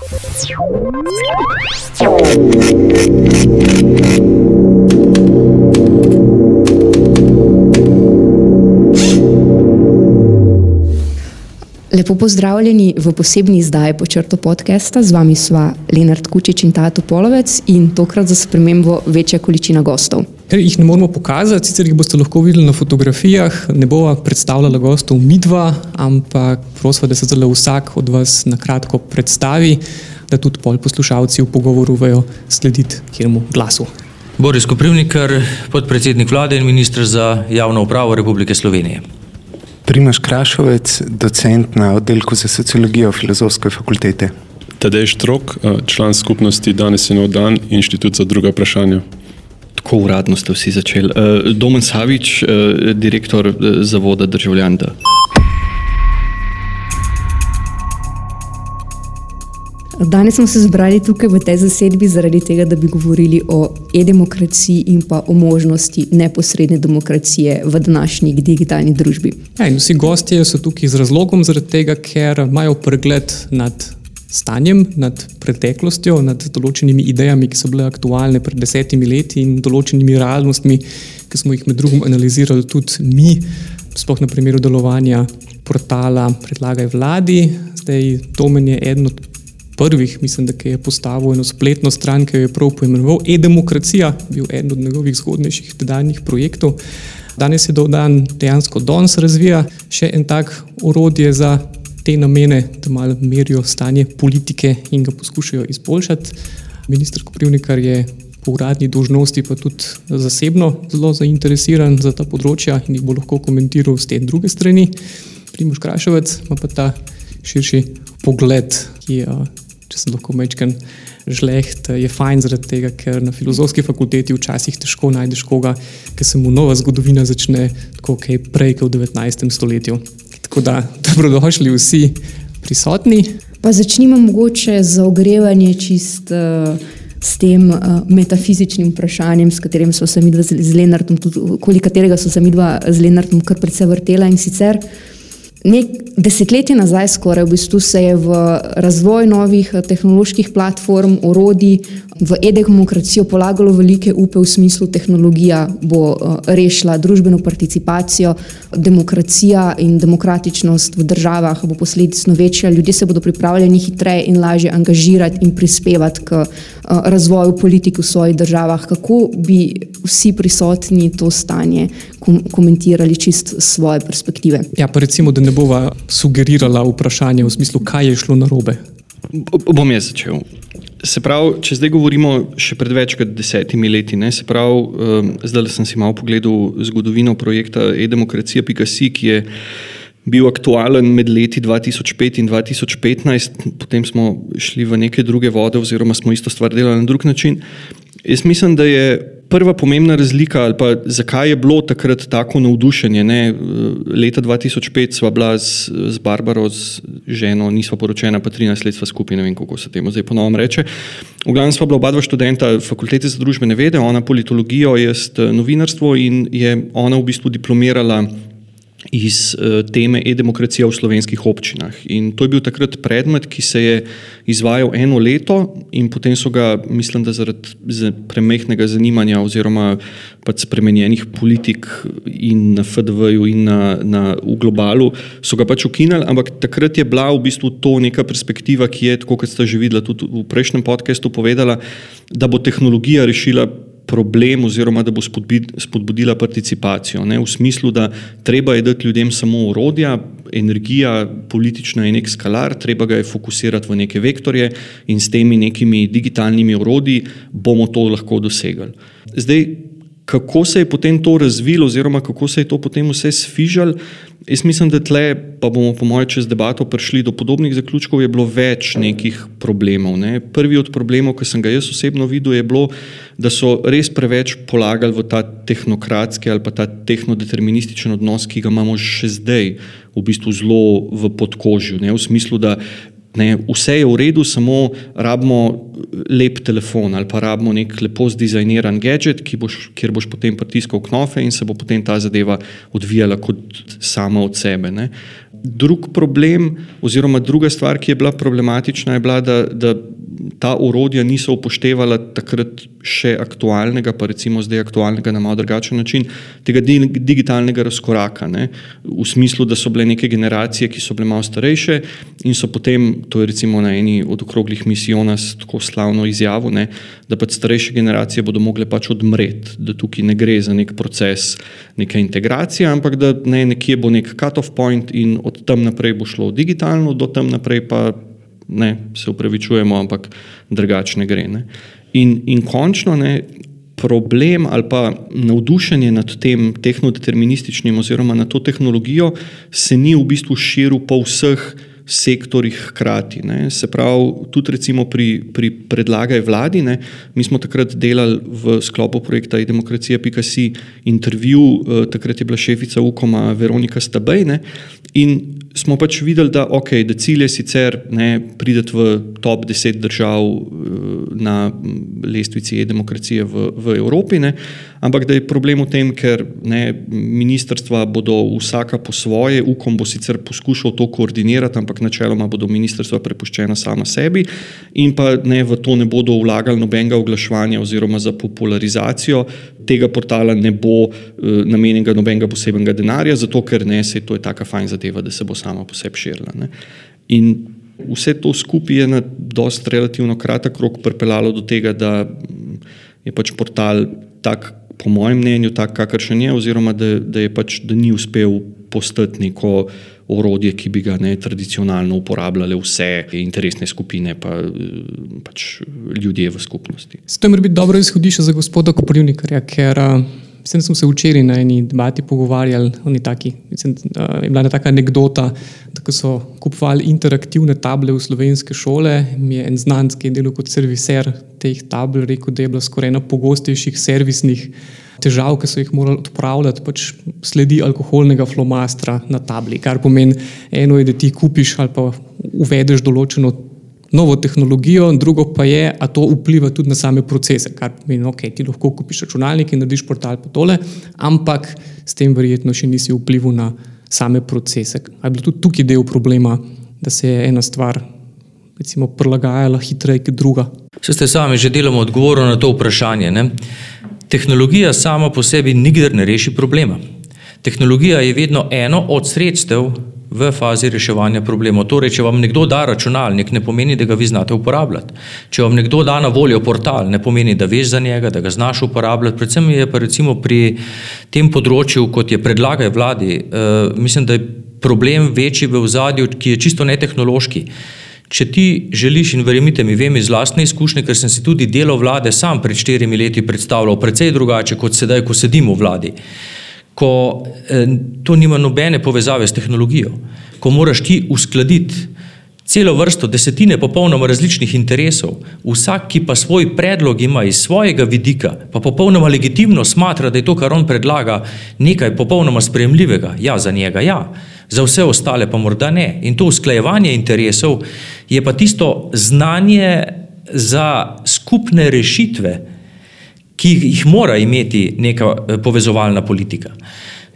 Lepo pozdravljeni v posebni izdaji počrto podcasta. Z vami sva Lenart Kučič in Tato Polovec in tokrat za spremembo večja količina gostov. Ker jih ne moramo pokazati, sicer jih boste lahko videli na fotografijah, ne bova predstavljala gostov midva, ampak prosim, da se zelo vsak od vas na kratko predstavi, da tudi pol poslušalci v pogovoru vejo slediti kjermu glasu. Boris Koprivnikar, podpredsednik vlade in ministr za javno upravo Republike Slovenije. Primaš Krašovec, docent na oddelku za sociologijo Filozofske fakultete. Tadej Štrok, član skupnosti Danes je nov dan, inštitut za druga vprašanja. Tako uradno ste vsi začeli. Domen Savič, direktor Zavoda državljanda. Danes smo se zbrali tukaj v tej zasedbi zaradi tega, da bi govorili o e-demokraciji in pa o možnosti neposredne demokracije v današnji digitalni družbi. Ja, vsi gostje so tukaj z razlogom, zaradi tega, ker imajo pregled nad stanjem, nad preteklostjo, nad določenimi idejami, ki so bile aktualne pred desetimi leti in določenimi realnostmi, ki smo jih med drugim analizirali tudi mi, sploh na primeru delovanja portala Predlagaj vladi. Zdaj, Domen je eden od prvih, mislim, da je postavil eno spletno stran, ki jo je prav poimenoval E-demokracija, bil eden od njegovih zgodnejših tedanjih projektov. Danes je dan dejansko danes razvija še en tak orodje za te namene, da malo merijo stanje politike in ga poskušajo izboljšati. Ministr Koprivnikar je po uradni dolžnosti pa tudi zasebno zelo zainteresiran za ta področja in jih bo lahko komentiral z te druge strani. Primož Krašovec ima pa ta širši pogled, ki je če sem lahko mečken žleht, je fajn zaradi tega, ker na filozofski fakulteti včasih težko najdeš koga, ker se mu nova zgodovina začne tako kaj prej, kot v 19. stoletju. Tako da, dobrodošli vsi prisotni. Pa začnimo mogoče za ogrevanje čist uh, s tem uh, metafizičnim vprašanjem, s katerim so se midva z Lenartom, tudi katerega so se midva z Lenartom kar precej vrtela in sicer Nek desetletje nazaj, skoraj v bistvu, se je v razvoj novih tehnoloških platform, orodij, v e-demokracijo polagalo velike upe v smislu, da tehnologija bo rešila družbeno participacijo, demokracija in demokratičnost v državah bo posledično večja, ljudje se bodo pripravljeni hitreje in lažje angažirati in prispevati k razvoju politik v svojih državah. Kako bi vsi prisotni to stanje komentirali čist svoje perspektive? Ja, pa recimo, da ne bova sugerirala vprašanje v smislu, kaj je šlo narobe. Bom jaz začel. Se pravi, če zdaj govorimo še pred več kot desetimi leti, ne, se pravi, um, zdaj sem si malo pogledal zgodovino projekta e-demokracija.si, ki je bil aktualen med leti 2005 in 2015, potem smo šli v neke druge vode oziroma smo isto stvar delali na drug način. Jaz mislim, da je prva pomembna razlika, ali pa zakaj je bilo takrat tako navdušenje. Ne? Leta 2005 sva bila z, z Barbaro, z ženo, nisva poročena, pa 13 let sva skupaj, ne vem kako se temu zdaj ponovno reče. V glavnem sva bila oba dva študenta fakultete za družbene vede, ona politologijo, jaz novinarstvo in je ona v bistvu diplomirala iz uh, teme e-demokracija v slovenskih občinah. In to je bil takrat predmet, ki se je izvajal eno leto, in potem so ga, mislim, da zaradi premehnega zanimanja oziroma pač spremenjenih politik in na FDV-ju in na, na, v globalu, so ga pač ukinili. Ampak takrat je bila v bistvu to neka perspektiva, ki je, tako kot ste že videli tudi v prejšnjem podkastu, povedala, da bo tehnologija rešila problem, oziroma da bo spodbudila participacijo. Ne, v smislu, da treba je dati ljudem samo urodja, energija politična je nek skalar, treba ga je fokusirati v neke vektorje in s temi nekimi digitalnimi urodji bomo to lahko dosegli. Zdaj, kako se je potem to razvilo, oziroma kako se je to potem vse sfižalo. Jaz mislim, da tle, pa bomo po mojem čez debato prišli do podobnih zaključkov, je bilo več nekih problemov. Ne. Prvi od problemov, ki sem ga jaz osebno videl, je bilo, da so res preveč polagali v ta tehnokratski ali pa ta tehnodeterminističen odnos, ki ga imamo še zdaj, v bistvu zelo v podkožju. Ne, v smislu, da Ne, vse je v redu, samo rabimo lep telefon ali pa rabimo nek lepo zdizajniran gadget, boš, kjer boš potem pritiskal knofe in se bo potem ta zadeva odvijala kot sama od sebe. Ne. drug problem, oziroma druga stvar, ki je bila problematična, je bila, da, da ta urodja niso upoštevala takrat še aktualnega, pa recimo zdaj aktualnega na malo drugačen način, tega digitalnega razkoraka. Ne? V smislu, da so bile neke generacije, ki so bile malo starejše in so potem, to je recimo na eni od okroglih misijonas tako slavno izjavo, ne? da pač starejše generacije bodo mogle pač odmreti, da tukaj ne gre za nek proces, neka integracija, ampak da ne, nekje bo nek cut-off point in od tam naprej bo šlo digitalno, do tam naprej pa ne, se upravičujemo, ampak drugačne gre. Ne. In, in končno ne, problem ali pa navdušenje nad tem tehnodeterminističnim oziroma nad to tehnologijo se ni v bistvu širil po vseh sektorjih hkrati. Ne. Se pravi, tudi recimo pri, pri predlagaj vladi, ne. mi smo takrat delali v sklopu projekta e-demokracija.si intervju, eh, takrat je bila šefica UKOM-a Veronika Stabej ne. in smo pač videli, da, okay, da cilj je sicer ne, prideti v top 10 držav eh, na lestvici e-demokracije v, v Evropi, ne, ampak da je problem v tem, ker ne, ministrstva bodo vsaka po svoje, UKOM bo sicer poskušal to koordinirati, ampak načeloma bodo ministrstva prepuščena sama sebi in pa ne, v to ne bodo vlagali nobenega oglaševanja oziroma za popularizacijo tega portala ne bo uh, namenjenega nobenega posebnega denarja, zato ker ne, se to je taka fajn zadeva, da se bo sama po sebi širila. Ne. In vse to skupaj je na dost relativno kratek rok pripeljalo do tega, da je pač portal tak, po mojem mnenju, tak, kakršen je, oziroma da, da je pač, da ni uspel postati neko orodje, ki bi ga ne tradicionalno uporabljale vse interesne skupine, pa pač ljudje v skupnosti. To je morda dobro izhodišče za gospoda Koprivnikarja, ker Mislim, da smo se včeraj na eni debati pogovarjali neki. Mislim, da je bila taka anekdota, da so kupovali interaktivne table v slovenske šole. Mi je en znanec, ki je delal kot serviser teh tabel, rekel, da je bila skoraj ena pogostejših servisnih težav, ki so jih morali odpravljati, pač sledi alkoholnega flomastra na tabli. Kar pomeni, eno je, da ti kupiš ali pa uvedeš določeno novo tehnologijo, drugo pa je, da to vpliva tudi na same procese. Kar pomeni, okay, ti lahko kupiš računalnik in narediš portal po tole, ampak s tem verjetno še nisi vplival na same procese. Ali je bil tudi tukaj del problema, da se je ena stvar recimo, prilagajala hitreje kot druga? Se ste sami že deloma odgovorili na to vprašanje. Ne? Tehnologija sama po sebi nikdar ne reši problema. Tehnologija je vedno eno od sredstev, v fazi reševanja problemov. Torej, če vam nekdo da računalnik, ne pomeni, da ga vi znate uporabljati. Če vam nekdo da na voljo portal, ne pomeni, da veš za njega, da ga znaš uporabljati. Predvsem je pa recimo pri tem področju, kot je predlagaj vladi, uh, mislim, da je problem večji v ozadju, ki je čisto netehnološki. Če ti želiš, in verjemite mi, vem iz vlastne izkušnje, ker sem si tudi delo vlade sam pred štirimi leti predstavljal, precej drugače kot sedaj, ko sedim v vladi. Uh, ko eh, to nima nobene povezave s tehnologijo, ko moraš ti uskladiti celo vrsto, desetine popolnoma različnih interesov, vsak, ki pa svoj predlog ima iz svojega vidika, pa popolnoma legitimno smatra, da je to, kar on predlaga, nekaj popolnoma sprejemljivega. Ja, za njega ja, za vse ostale pa morda ne. In to usklajevanje interesov je pa tisto znanje za skupne rešitve, ki jih mora imeti neka eh, povezovalna politika.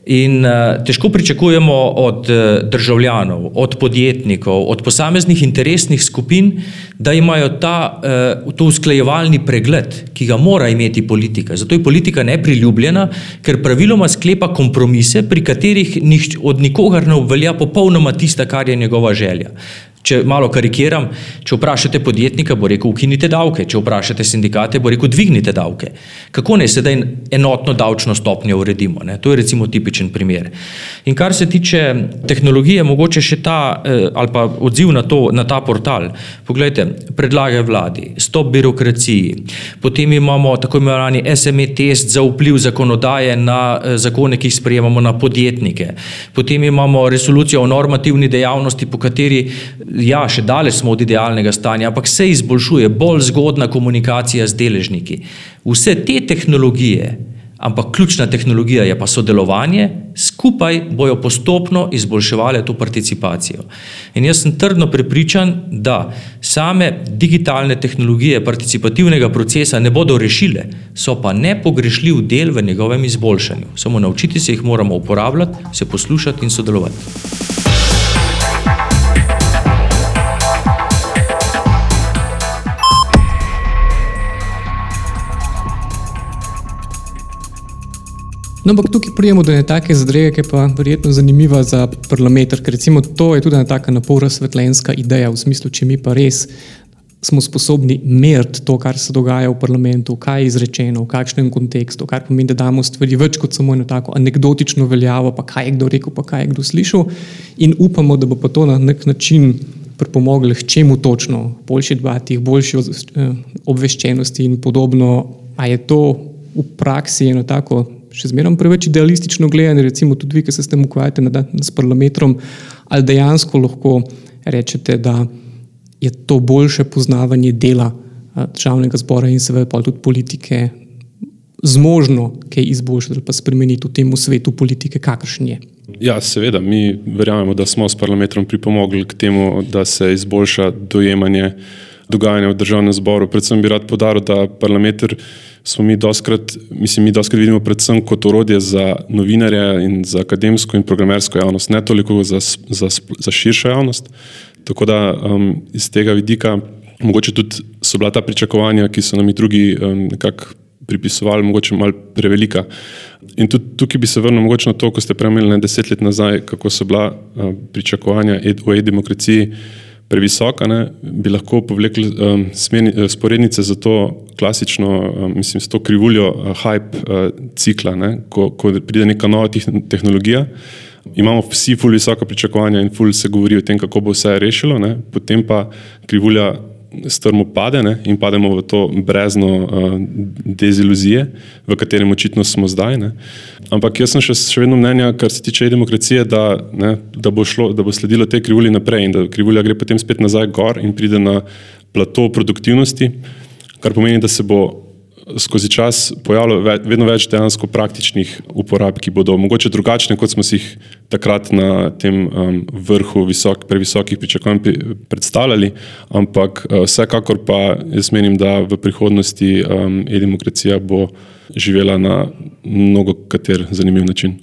In uh, težko pričakujemo od uh, državljanov, od podjetnikov, od posameznih interesnih skupin, da imajo ta, to usklajevalni pregled, ki ga mora imeti politika. Zato je politika nepriljubljena, ker praviloma sklepa kompromise, pri katerih od nikogar ne obvelja popolnoma tista, kar je njegova želja. Če malo karikiram, če vprašate podjetnika, bo rekel: ukinite davke, če vprašate sindikate, bo rekel: dvignite davke. Kako naj sedaj enotno davčno stopnjo uredimo? Ne? To je recimo tipičen primer. In kar se tiče tehnologije, mogoče še ta eh, ali pa odziv na, to, na ta portal. Poglejte, predlagaj vladi, stop birokraciji, potem imamo tako imenovani SME test za vpliv zakonodaje na eh, zakone, ki jih sprejemamo na podjetnike, potem imamo resolucijo o normativni dejavnosti, po kateri ja, še daleč smo od idealnega stanja, ampak se izboljšuje, bolj zgodna komunikacija z deležniki. Vse te tehnologije, ampak ključna tehnologija je pa sodelovanje, skupaj bojo postopno izboljševale to participacijo. In jaz sem trdno prepričan, da same digitalne tehnologije participativnega procesa ne bodo rešile, so pa nepogrešljiv del v njegovem izboljšanju. Samo naučiti se jih moramo uporabljati, se poslušati in sodelovati. No, ampak tukaj prijemo do neke zadrege, ki je pa verjetno zanimiva za parlament, ker recimo to je tudi ena taka napora svetlenska ideja v smislu, če mi pa res smo sposobni meriti to, kar se dogaja v parlamentu, kaj je izrečeno, v kakšnem kontekstu, kar pomeni, da damo stvari več kot samo eno tako anekdotično veljavo, pa kaj je kdo rekel, pa kaj je kdo slišal in upamo, da bo pa to na nek način pripomogli k čemu točno, boljši debati, boljši eh, obveščenosti in podobno. A je to v praksi eno tako, še zmeraj preveč idealistično gledanje, recimo tudi vi, ki se s tem ukvarjate s parlamentom, ali dejansko lahko rečete, da je to boljše poznavanje dela državnega zbora in seveda pa tudi politike zmožno kaj izboljšati ali pa spremeniti v tem svetu politike, kakršen je. Ja, seveda, mi verjamemo, da smo s parlamentom pripomogli k temu, da se izboljša dojemanje dogajanja v državnem zboru. Predvsem bi rad podaril, da parlamentar smo mi doskrat, mislim, mi doskrat vidimo predvsem kot orodje za novinarje in za akademsko in programersko javnost, ne toliko za, za, za širšo javnost. Tako da um, iz tega vidika, mogoče tudi so bila ta pričakovanja, ki so nam jih drugi um, nekako pripisovali, mogoče malo prevelika. In tudi tukaj bi se vrnil mogoče na to, ko ste premljali ne deset let nazaj, kako so bila uh, pričakovanja ed, v e-demokraciji previsoka, ne, bi lahko povlekli um, smeni, sporednice za to klasično, um, mislim, s to krivuljo uh, hype uh, cikla, ne, ko, ko pride neka nova tehnologija. Imamo vsi ful visoka pričakovanja in ful se govori o tem, kako bo vse rešilo, ne, potem pa krivulja strmo pade ne, in pademo v to brezno uh, deziluzije, v katerem očitno smo zdaj. Ne. Ampak jaz sem še, še vedno mnenja, kar se tiče demokracije, da, ne, da, bo šlo, da bo sledilo te krivulje naprej in da krivulja gre potem spet nazaj gor in pride na plato produktivnosti, kar pomeni, da se bo skozi čas pojavilo vedno več dejansko praktičnih uporab, ki bodo mogoče drugačne, kot smo si jih takrat na tem um, vrhu visok, previsokih pričakovanj predstavljali, ampak uh, vsekakor pa jaz menim, da v prihodnosti um, e-demokracija bo živela na mnogo kater zanimiv način.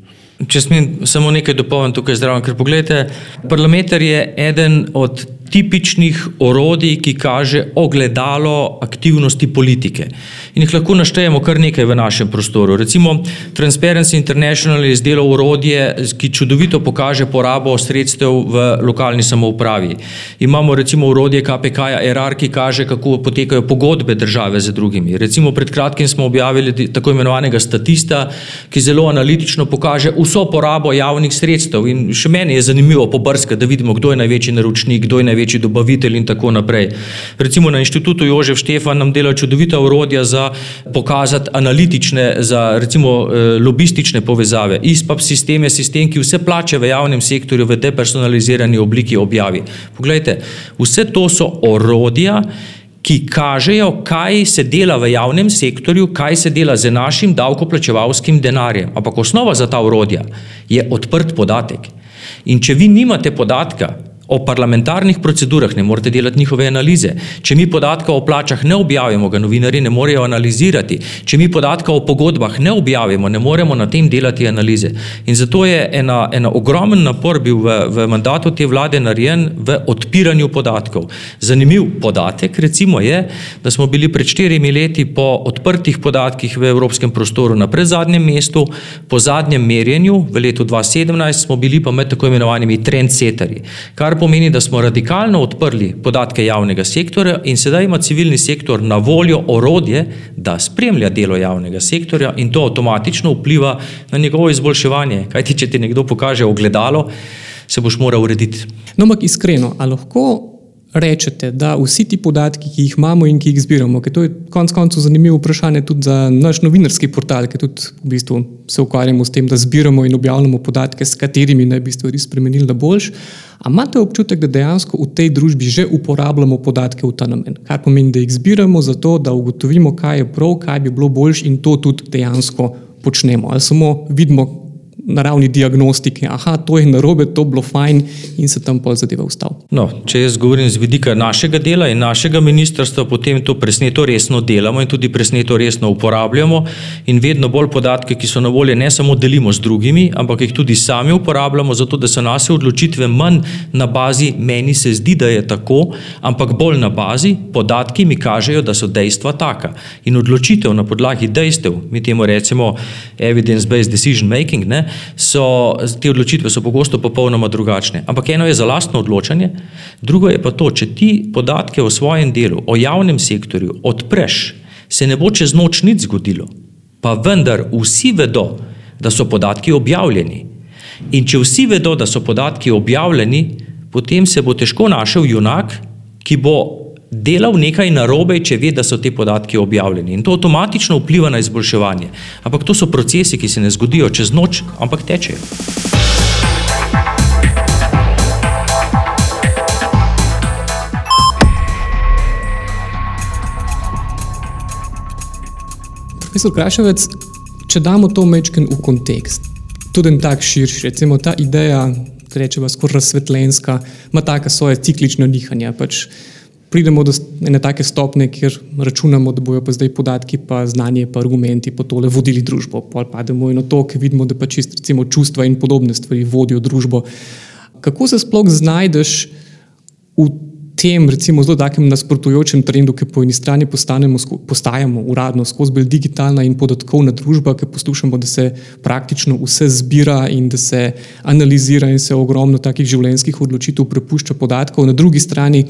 Če smem samo nekaj dopolniti tukaj zdravo, ker pogledajte, parlamentar je eden od tipičnih orodij, ki kaže ogledalo aktivnosti politike. In jih lahko naštejemo kar nekaj v našem prostoru. Recimo Transparency International je izdelal orodje, ki čudovito pokaže porabo sredstev v lokalni samoupravi. Imamo recimo orodje KPK-ja ERAR, ki kaže, kako potekajo pogodbe države z drugimi. Recimo pred kratkim smo objavili tako imenovanega statista, ki zelo analitično pokaže vso porabo javnih sredstev. In še meni je zanimivo pobrskati, da vidimo, kdo je največji naročnik, kdo je največji največji dobavitelj in tako naprej. Recimo na inštitutu Jožef Štefan nam dela čudovita urodja za pokazati analitične, za recimo eh, lobistične povezave. ISPAP sistem je sistem, ki vse plače v javnem sektorju v depersonalizirani obliki objavi. Poglejte, vse to so orodja, ki kažejo, kaj se dela v javnem sektorju, kaj se dela z našim davkoplačevalskim denarjem. Ampak osnova za ta urodja je odprt podatek. In če vi nimate podatka, o parlamentarnih procedurah, ne morete delati njihove analize. Če mi podatka o plačah ne objavimo, ga novinari ne morejo analizirati. Če mi podatka o pogodbah ne objavimo, ne moremo na tem delati analize. In zato je ena, ena ogromen napor bil v, v mandatu te vlade narejen v odpiranju podatkov. Zanimiv podatek recimo je, da smo bili pred štirimi leti po odprtih podatkih v evropskem prostoru na predzadnjem mestu, po zadnjem merjenju v letu 2017 smo bili pa med tako imenovanimi trendsetterji, kar pomeni, da smo radikalno odprli podatke javnega sektorja in sedaj ima civilni sektor na voljo orodje, da spremlja delo javnega sektorja in to avtomatično vpliva na njegovo izboljševanje. Kaj ti, če ti nekdo pokaže ogledalo, se boš moral urediti. No, ampak iskreno, ali lahko rečete, da vsi ti podatki, ki jih imamo in ki jih zbiramo, ker to je konec koncev zanimivo vprašanje tudi za naš novinarski portal, ki tudi v bistvu se ukvarjamo s tem, da zbiramo in objavljamo podatke, s katerimi naj bi stvari spremenili na boljš. Ali imate občutek, da dejansko v tej družbi že uporabljamo podatke v ta namen? Kar pomeni, da jih zbiramo zato, da ugotovimo, kaj je prav, kaj bi bilo boljš in to tudi dejansko počnemo. Ali samo vidimo na ravni diagnostike, aha, to je narobe, to je bilo fajn in se tam pol zadeva ustavi. No, če jaz govorim z vidika našega dela in našega ministrstva, potem to presneto resno delamo in tudi presneto resno uporabljamo in vedno bolj podatke, ki so na voljo, ne samo delimo z drugimi, ampak jih tudi sami uporabljamo, zato da so naše odločitve manj na bazi meni se zdi, da je tako, ampak bolj na bazi podatki mi kažejo, da so dejstva taka. In odločitev na podlagi dejstev, mi temu rečemo evidence-based decision making, ne, so te odločitve so pogosto popolnoma drugačne. Ampak eno je za lastno odločanje, drugo je pa to, če ti podatke o svojem delu, o javnem sektorju odpreš, se ne bo čez noč nič zgodilo. Pa vendar vsi vedo, da so podatki objavljeni. In če vsi vedo, da so podatki objavljeni, potem se bo težko našel junak, ki bo delal nekaj narobe, če ve, da so te podatki objavljeni. In to avtomatično vpliva na izboljševanje. Ampak to so procesi, ki se ne zgodijo čez noč, ampak tečejo. Profesor Kraševec, če damo to mečken v kontekst, tudi en tak širši, recimo ta ideja, rečemo, skoraj razsvetljenska, ima taka svoje ciklična nihanja. Pač pridemo do ene take stopne, kjer računamo, da bojo pa zdaj podatki, pa znanje, pa argumenti po tole vodili družbo. Pol pademo in to, ker vidimo, da pa čist recimo čustva in podobne stvari vodijo družbo. Kako se sploh znajdeš v tem, recimo, zelo takem nasprotujočem trendu, ki po eni strani postajamo uradno skozi bolj digitalna in podatkovna družba, ki poslušamo, da se praktično vse zbira in da se analizira in se ogromno takih življenjskih odločitev prepušča podatkov, na drugi strani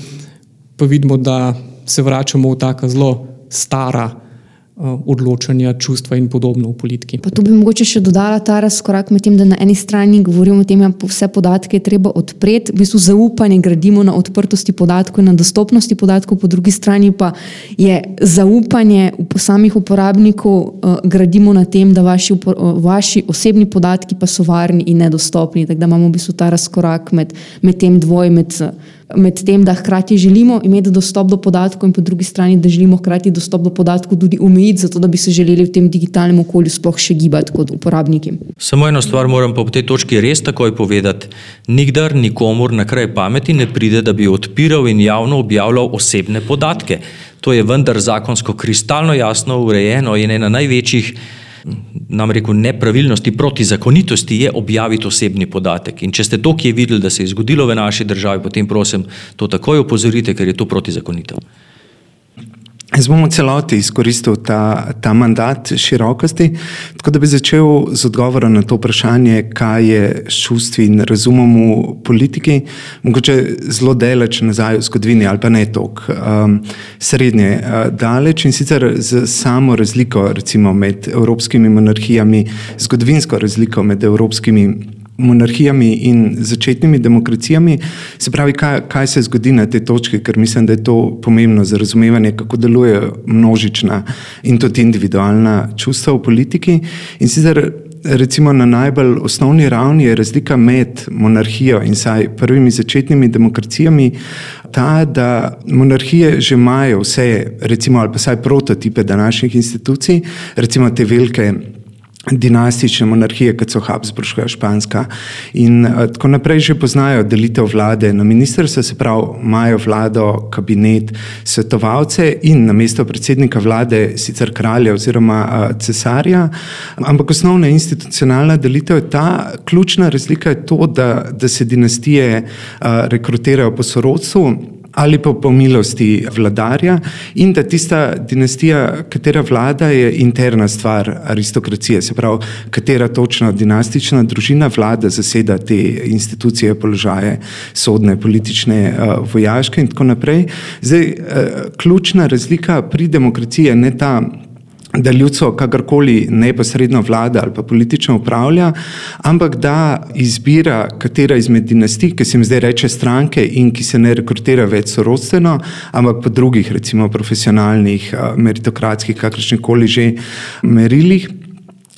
pa vidimo, da se vračamo v tako zelo stara uh, odločanja, čustva in podobno v politiki. Pa tu bi mogoče še dodala ta razkorak med tem, da na eni strani govorimo o tem, da ja, vse podatke je treba odpreti, v bistvu zaupanje gradimo na odprtosti podatkov in na dostopnosti podatkov, po drugi strani pa je zaupanje v samih uporabnikov uh, gradimo na tem, da vaši, uh, vaši osebni podatki pa so varni in nedostopni. Tako da imamo v bistvu ta razkorak med, med tem dvojem. Med, uh, med tem, da hkrati želimo imeti dostop do podatkov, in po drugi strani, da želimo hkrati dostop do podatkov tudi omejiti, zato da bi se želeli v tem digitalnem okolju sploh še gibati kot uporabniki. Samo eno stvar moram v tej točki res takoj povedati. Nikdar nikomor na kraj pameti ne pride, da bi odpiral in javno objavljal osebne podatke. To je vendar zakonsko kristalno jasno urejeno in ena največjih nam rekel, nepravilnosti, protizakonitosti je objaviti osebni podatek. In če ste to, ki je videli, da se je zgodilo v naši državi, potem prosim, to takoj opozorite, ker je to protizakonito. Jaz bom v celoti izkoristil ta, ta mandat širokosti, tako da bi začel z odgovorom na to vprašanje, kaj je čustvi in razumom v politiki, mogoče zelo daleč nazaj v zgodovini ali pa ne toliko um, srednje uh, daleč in sicer z samo razliko recimo med evropskimi monarhijami, zgodovinsko razliko med evropskimi monarhijami in začetnimi demokracijami. Se pravi, kaj, kaj se zgodi na tej točki, ker mislim, da je to pomembno za razumevanje, kako deluje množična in tudi individualna čustva v politiki. In sicer recimo na najbolj osnovni ravni je razlika med monarhijo in saj prvimi začetnimi demokracijami ta, da monarhije že imajo vse, recimo ali pa saj prototipe današnjih institucij, recimo te velike dinastične monarhije, kot so Habsburška, Španska in uh, tako naprej, že poznajo delitev vlade. Na ministrstvo, se pravi, imajo vlado, kabinet, svetovalce in na mesto predsednika vlade sicer kralja oziroma uh, cesarja, ampak osnovna institucionalna delitev je ta, ključna razlika je to, da, da se dinastije uh, rekrutirajo po sorodstvu ali pa po milosti vladarja, in da tista dinastija, katera vlada, je interna stvar aristokracije, se pravi, katera točno dinastična družina vlada zaseda te institucije, položaje, sodne, politične, eh, vojaške in tako naprej. Zdaj, eh, ključna razlika pri demokraciji je ne ta da ljudstvo kakorkoli neposredno vlada ali pa politično upravlja, ampak da izbira, katera izmed dinastij, ki se jim zdaj reče stranke in ki se ne rekrutira več sorodstveno, ampak po drugih, recimo profesionalnih, meritokratskih, kakršnih koli že merilih,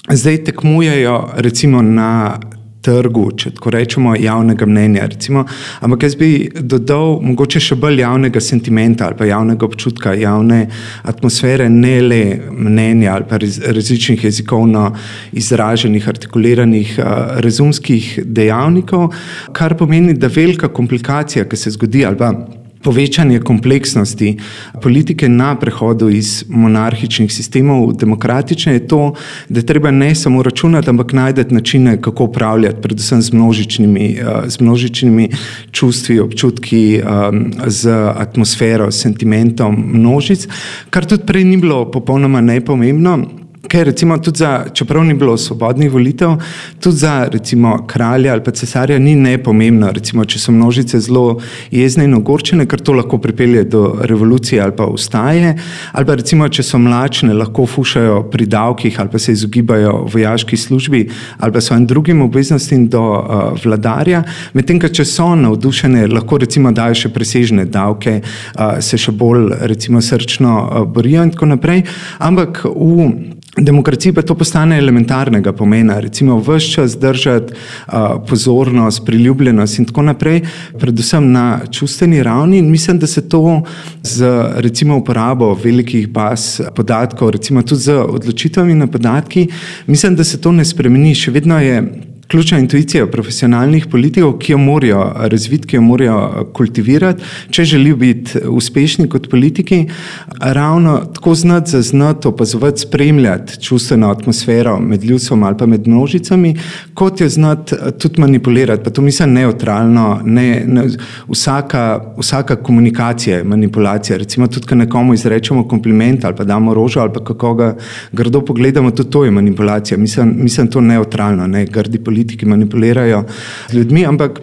zdaj tekmujejo recimo na trgu, če tako rečemo, javnega mnenja. Recimo. Ampak jaz bi dodal mogoče še bolj javnega sentimenta ali pa javnega občutka, javne atmosfere, ne le mnenja ali pa različnih jezikovno izraženih, artikuliranih razumskih dejavnikov, kar pomeni, da velika komplikacija, ki se zgodi ali pa povečanje kompleksnosti politike na prehodu iz monarhičnih sistemov v demokratične je to, da je treba ne samo računati, ampak najti načine, kako upravljati, predvsem z množičnimi, eh, z množičnimi čustvi, občutki, eh, z atmosfero, sentimentom množic, kar tudi prej ni bilo popolnoma nepomembno ker recimo tudi za, čeprav ni bilo svobodnih volitev, tudi za recimo kralja ali pa cesarja ni nepomembno, recimo, če so množice zelo jezne in ogorčene, ker to lahko pripelje do revolucije ali pa ustaje, ali pa recimo, če so mlačne, lahko fušajo pri davkih ali pa se izogibajo vojaški službi ali pa svojim drugim obveznostim do uh, vladarja, medtem, ker če so navdušene, lahko recimo dajo še presežne davke, uh, se še bolj recimo srčno uh, borijo in tako naprej, ampak v demokraciji pa to postane elementarnega pomena, recimo vse čas držati uh, pozornost, priljubljenost in tako naprej, predvsem na čustveni ravni. In mislim, da se to z recimo uporabo velikih baz podatkov, recimo tudi z odločitvami na podatki, mislim, da se to ne spremeni. Še vedno je ključna intuicija profesionalnih politikov, ki jo morajo razviti, ki jo morajo kultivirati, če želijo biti uspešni kot politiki, ravno tako znati za znati opazovati, spremljati čustveno atmosfero med ljudstvom ali pa med množicami, kot jo znati tudi manipulirati. Pa to mislim neutralno, ne, ne, vsaka, vsaka komunikacija je manipulacija. Recimo tudi, ko nekomu izrečemo kompliment ali pa damo rožo ali pa kako ga grdo pogledamo, tudi to je manipulacija. Mislim, mislim to neutralno, ne grdi politika politiki manipulirajo z ljudmi, ampak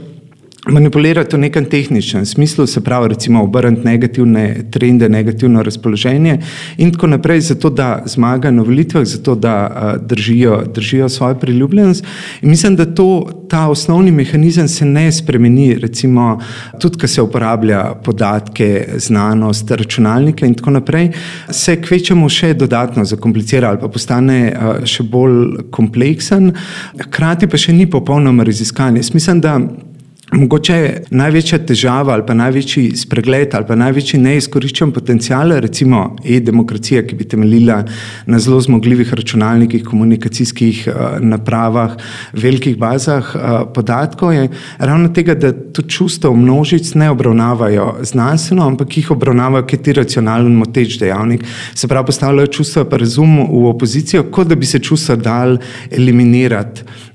manipulirati v nekem tehničnem smislu, se pravi, recimo obrniti negativne trende, negativno razpoloženje in tako naprej, zato da zmagajo na volitvah, zato da uh, držijo, držijo svojo priljubljenost. In mislim, da to, ta osnovni mehanizem se ne spremeni, recimo tudi, ko se uporablja podatke, znanost, računalnike in tako naprej, se kvečemo še dodatno zakomplicira ali pa postane uh, še bolj kompleksen, hkrati pa še ni popolnoma raziskan. Jaz mislim, da Mogoče je največja težava ali pa največji spregled ali pa največji neizkoriščen potencial, recimo e-demokracija, ki bi temeljila na zelo zmogljivih računalnikih, komunikacijskih uh, napravah, velikih bazah uh, podatkov, je ravno tega, da to čustvo množic ne obravnavajo znanstveno, ampak jih obravnavajo kot iracionalen moteč dejavnik. Se pravi, postavljajo čustva pa razum v opozicijo, kot da bi se čustva dal eliminirati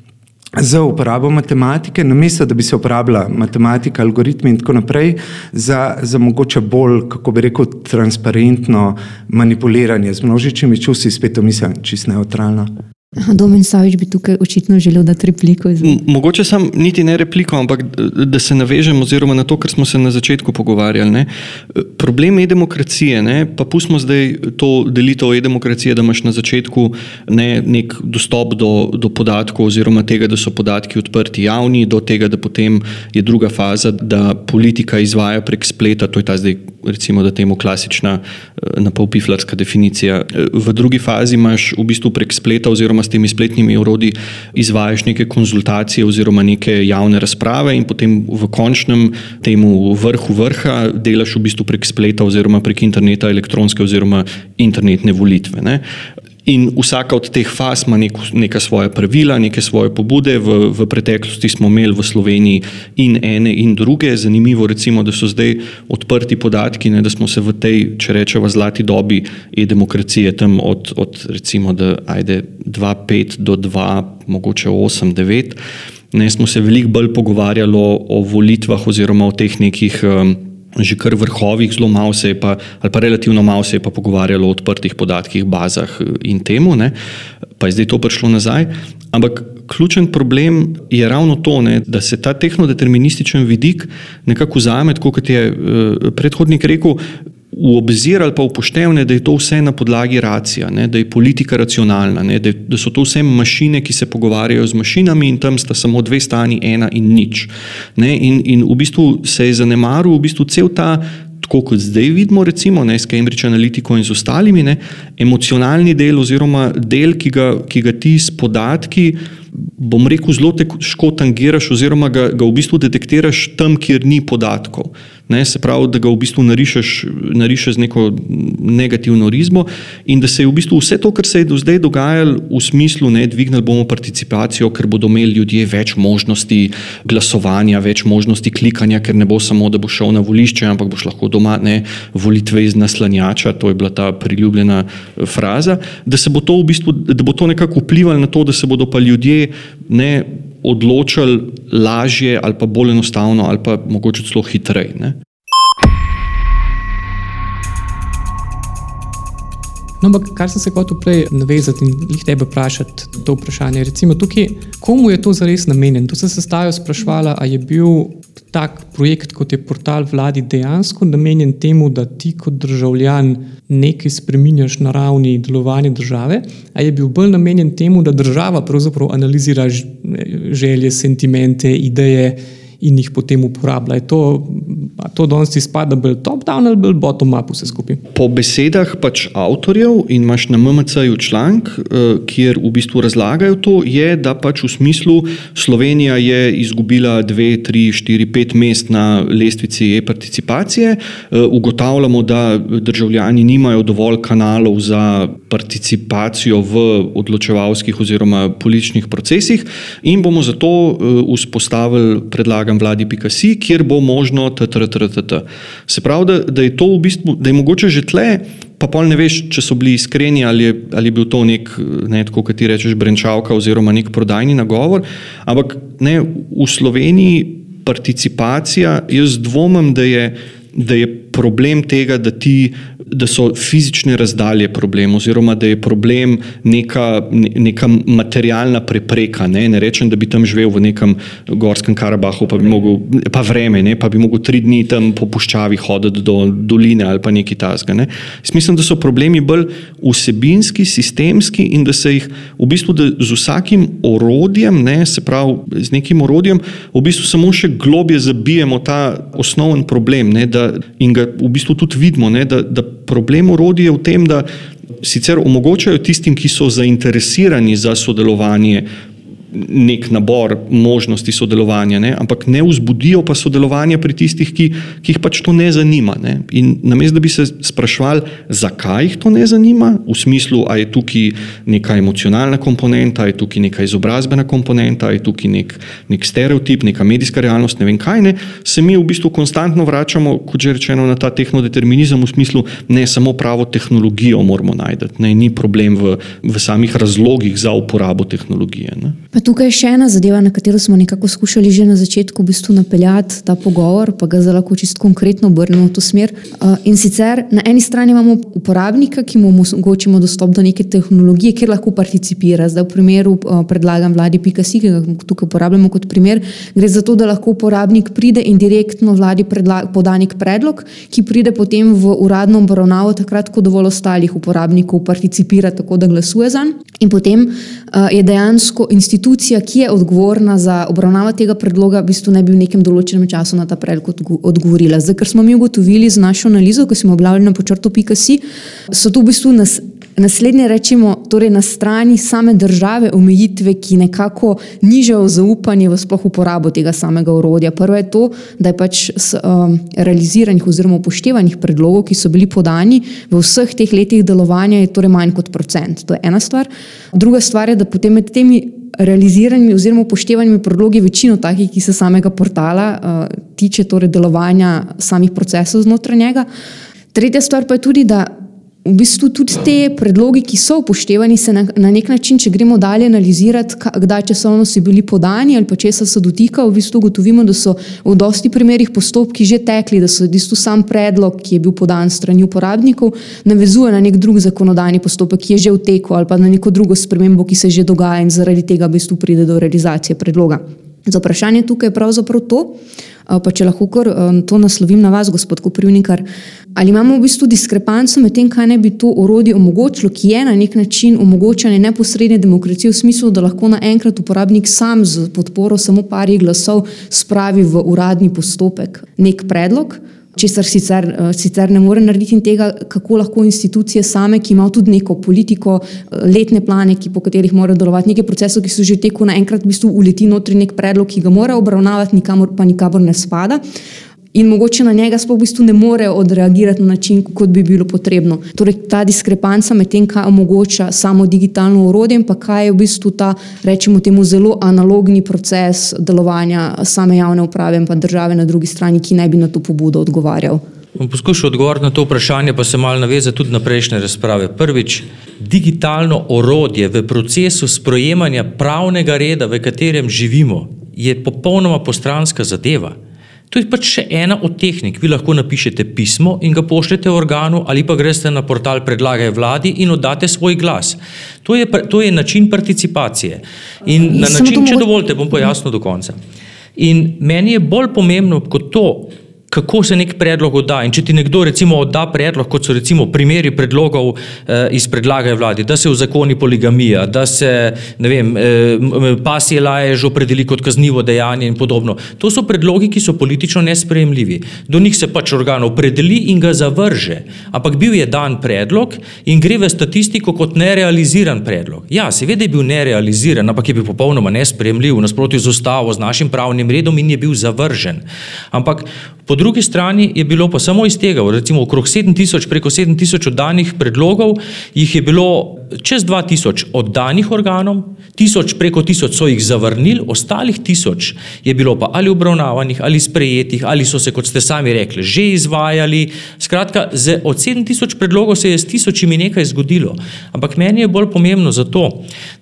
za uporabo matematike, namesto da bi se uporabljala matematika, algoritmi in tako naprej, za, za mogoče bolj, kako bi rekel, transparentno manipuliranje z množičnimi čusti, spet to mislim, čist neutralno. Domen Savič bi tukaj očitno želel dati repliko. Mogoče sam niti ne repliko, ampak da se navežem oziroma na to, kar smo se na začetku pogovarjali. Ne. Problem e-demokracije, ne, pa pustimo zdaj to delitev e-demokracije, da imaš na začetku ne, nek dostop do, do podatkov oziroma tega, da so podatki odprti javni, do tega, da potem je druga faza, da politika izvaja prek spleta, to je ta zdaj recimo, da temu klasična napolpiflarska definicija. V drugi fazi imaš v bistvu prek spleta oziroma s temi spletnimi urodji izvajaš neke konzultacije oziroma neke javne razprave in potem v končnem temu vrhu vrha delaš v bistvu prek spleta oziroma prek interneta elektronske oziroma internetne volitve. Ne. In vsaka od teh faz ima neko, neka svoja pravila, neke svoje pobude. V, v preteklosti smo imeli v Sloveniji in ene in druge. Zanimivo je, da so zdaj odprti podatki, ne, da smo se v tej, če rečemo, zlati dobi e-demokracije, tam od, od recimo 2-5 do 2, mogoče 8-9, ne smo se veliko bolj pogovarjali o, o volitvah oziroma o teh nekih. Um, že kar vrhovih, zelo malo se je pa, ali pa relativno malo se je pa pogovarjalo o odprtih podatkih, bazah eh, in temu, ne, pa je zdaj to prišlo nazaj. Ampak ključen problem je ravno to, ne, da se ta tehnodeterminističen vidik nekako vzame, kot je uh, predhodnik rekel, v obzir ali pa upoštevne, da je to vse na podlagi racija, ne, da je politika racionalna, ne, da, da so to vse mašine, ki se pogovarjajo z mašinami in tam sta samo dve stani, ena in nič. Ne, in, in v bistvu se je zanemaril v bistvu cel ta tako kot zdaj vidimo, recimo ne, s Cambridge Analytico in z ostalimi, ne, emocionalni del oziroma del, ki ga, ki ga ti s podatki bom rekel, zelo težko tangiraš, oziroma ga, ga v bistvu detektiraš tam, kjer ni podatkov. Ne, se pravi, da ga v bistvu narišeš, narišeš z neko negativno rizmo, in da se je v bistvu vse to, kar se je do zdaj dogajalo, v smislu, da dvignili bomo participacijo, ker bodo imeli ljudje več možnosti glasovanja, več možnosti klikanja, ker ne bo samo, da bo šel na volišče, ampak boš lahko doma ne volitve iz naslanjača, to je bila ta priljubljena eh, fraza, da bo to v bistvu, da bo to nekako vplivalo na to, da se bodo pa ljudje ne odločali lažje ali pa bolj enostavno ali pa mogoče celo hitreje. No, ampak kar sem se hotel prej navezati in jih tebe vprašati, to vprašanje. Recimo tukaj, komu je to zares namenjeno? Tu sem se stavil sprašvala, ali je bil tak projekt, kot je portal vladi, dejansko namenjen temu, da ti kot državljan nekaj spremeniš na ravni delovanja države, ali je bil bolj namenjen temu, da država pravzaprav analizira želje, sentimente, ideje in jih potem uporablja. Je to, to danes izpada bolj top-down ali bolj bottom-up vse skupaj? Po besedah pač avtorjev in imaš na MMC-ju članek, eh, kjer v bistvu razlagajo to, je, da pač v smislu Slovenija je izgubila dve, tri, štiri, pet mest na lestvici e-participacije, eh, ugotavljamo, da državljani nimajo dovolj kanalov za participacijo v odločevalskih oziroma političnih procesih in bomo zato eh, vzpostavili predlagam program vladi.si, kjer bo možno TTRTT. Se pravi, da, da je to v bistvu, da je mogoče že tle, pa pol ne veš, če so bili iskreni ali je, ali je bil to nek, ne, tako kot ti rečeš, brenčavka oziroma nek prodajni nagovor. Ampak ne, v Sloveniji participacija, jaz dvomim, da je, da je problem tega, da ti da so fizične razdalje problem, oziroma da je problem neka, neka materialna prepreka. Ne? ne rečem, da bi tam živel v nekem Gorskem Karabahu, pa bi mogel, pa vreme, ne? pa bi mogel tri dni tam po puščavi hoditi do doline ali pa nekaj tasga. Ne? Mislim, da so problemi bolj vsebinski, sistemski in da se jih v bistvu z vsakim orodjem, ne? se pravi z nekim orodjem, v bistvu samo še globje zabijemo ta osnoven problem ne? da, in ga v bistvu tudi vidimo. Ne? da, da problem urodja je v tem, da sicer omogočajo tistim, ki so zainteresirani za sodelovanje, nek nabor možnosti sodelovanja, ne? ampak ne vzbudijo pa sodelovanja pri tistih, ki, ki jih pač to ne zanima. Ne? In namesto da bi se sprašvali, zakaj jih to ne zanima, v smislu, ali je tukaj neka emocionalna komponenta, ali je tukaj neka izobrazbena komponenta, ali je tukaj nek, nek stereotip, neka medijska realnost, ne vem kaj, ne? se mi v bistvu konstantno vračamo, kot že rečeno, na ta tehnodeterminizem v smislu, ne samo pravo tehnologijo moramo najti, ne ni problem v, v samih razlogih za uporabo tehnologije. Ne? Tukaj je še ena zadeva, na katero smo nekako skušali že na začetku v bistvu napeljati ta pogovor, pa ga zelo čisto konkretno obrnemo v to smer. Uh, in sicer na eni strani imamo uporabnika, ki mu omogočimo dostop do neke tehnologije, kjer lahko participira. Zdaj v primeru uh, predlagam vladi Pikasi, ki ga tukaj uporabljamo kot primer, gre za to, da lahko uporabnik pride in direktno vladi poda nek predlog, ki pride potem v uradno obravnavo, takrat, ko dovolj ostalih uporabnikov participira, tako da glasuje za njega. In potem uh, je dejansko institucija, institucija, ki je odgovorna za obravnavo tega predloga, v bistvu ne bi v nekem določenem času na ta predlog odgovorila. Zdaj, ker smo mi ugotovili z našo analizo, ki smo objavili na počrtu.si, so tu v bistvu nas Naslednje rečemo, torej na strani same države omejitve, ki nekako nižajo zaupanje v sploh uporabo tega samega orodja. Prvo je to, da je pač s um, realiziranih oziroma upoštevanih predlogov, ki so bili podani v vseh teh letih delovanja, je torej manj kot procent. To je ena stvar. Druga stvar je, da potem med temi realiziranimi oziroma upoštevanimi predlogi večino takih, ki se samega portala uh, tiče torej delovanja samih procesov znotraj njega. Tretja stvar pa je tudi, da v bistvu tudi te predlogi, ki so upoštevani, se na, na nek način, če gremo dalje analizirati, kdaj časovno so bili podani ali pa česa se dotika, v bistvu ugotovimo, da so v dosti primerih postopki že tekli, da so v bistvu sam predlog, ki je bil podan strani uporabnikov, navezuje na nek drug zakonodajni postopek, ki je že v teku ali pa na neko drugo spremembo, ki se že dogaja in zaradi tega v bistvu pride do realizacije predloga. Za vprašanje tukaj je pravzaprav to, pa če lahko kar to naslovim na vas, gospod Koprivnikar. Ali imamo v bistvu diskrepanco med tem, kaj naj bi to orodje omogočilo, ki je na nek način omogočanje neposredne demokracije v smislu, da lahko naenkrat uporabnik sam z podporo samo parih glasov spravi v uradni postopek nek predlog, česar sicer, sicer ne more narediti in tega, kako lahko institucije same, ki imajo tudi neko politiko, letne plane, ki, po katerih morajo delovati, nekaj procesov, ki so že teku, naenkrat v bistvu uleti notri nek predlog, ki ga mora obravnavati, nikamor pa nikamor ne spada in mogoče na njega sploh v bistvu ne more odreagirati na način, kot bi bilo potrebno. Torej, ta diskrepanca med tem, kaj omogoča samo digitalno urodje in pa kaj je v bistvu ta, rečemo temu, zelo analogni proces delovanja same javne uprave in pa države na drugi strani, ki naj bi na to pobudo odgovarjal. Poskušal odgovoriti na to vprašanje, pa se malo naveza tudi na prejšnje razprave. Prvič, digitalno orodje v procesu sprejemanja pravnega reda, v katerem živimo, je popolnoma postranska zadeva. To je pač še ena od tehnik. Vi lahko napišete pismo in ga pošljete organu, ali pa greste na portal Predlagaj vladi in oddate svoj glas. To je, to je način participacije. In na način, če dovolite, bom pojasnil do konca. In meni je bolj pomembno kot to, kako se nek predlog odda. In če ti nekdo recimo odda predlog, kot so recimo primeri predlogov eh, iz predlagaj vladi, da se v zakoni poligamija, da se ne vem, eh, pasje lajež opredeli kot kaznivo dejanje in podobno. To so predlogi, ki so politično nesprejemljivi. Do njih se pač organ opredeli in ga zavrže. Ampak bil je dan predlog in gre v statistiko kot nerealiziran predlog. Ja, seveda je bil nerealiziran, ampak je bil popolnoma nesprejemljiv, v nasprotju z ustavo, z našim pravnim redom in je bil zavržen. Ampak Po drugi strani je bilo pa samo iz tega, recimo okrog 7000, preko 7000 oddanih predlogov, jih je bilo čez 2000 oddanih organom, tisoč preko tisoč so jih zavrnili, ostalih tisoč je bilo pa ali obravnavanih, ali sprejetih, ali so se, kot ste sami rekli, že izvajali. Skratka, od 7000 predlogov se je s tisočimi nekaj zgodilo. Ampak meni je bolj pomembno zato,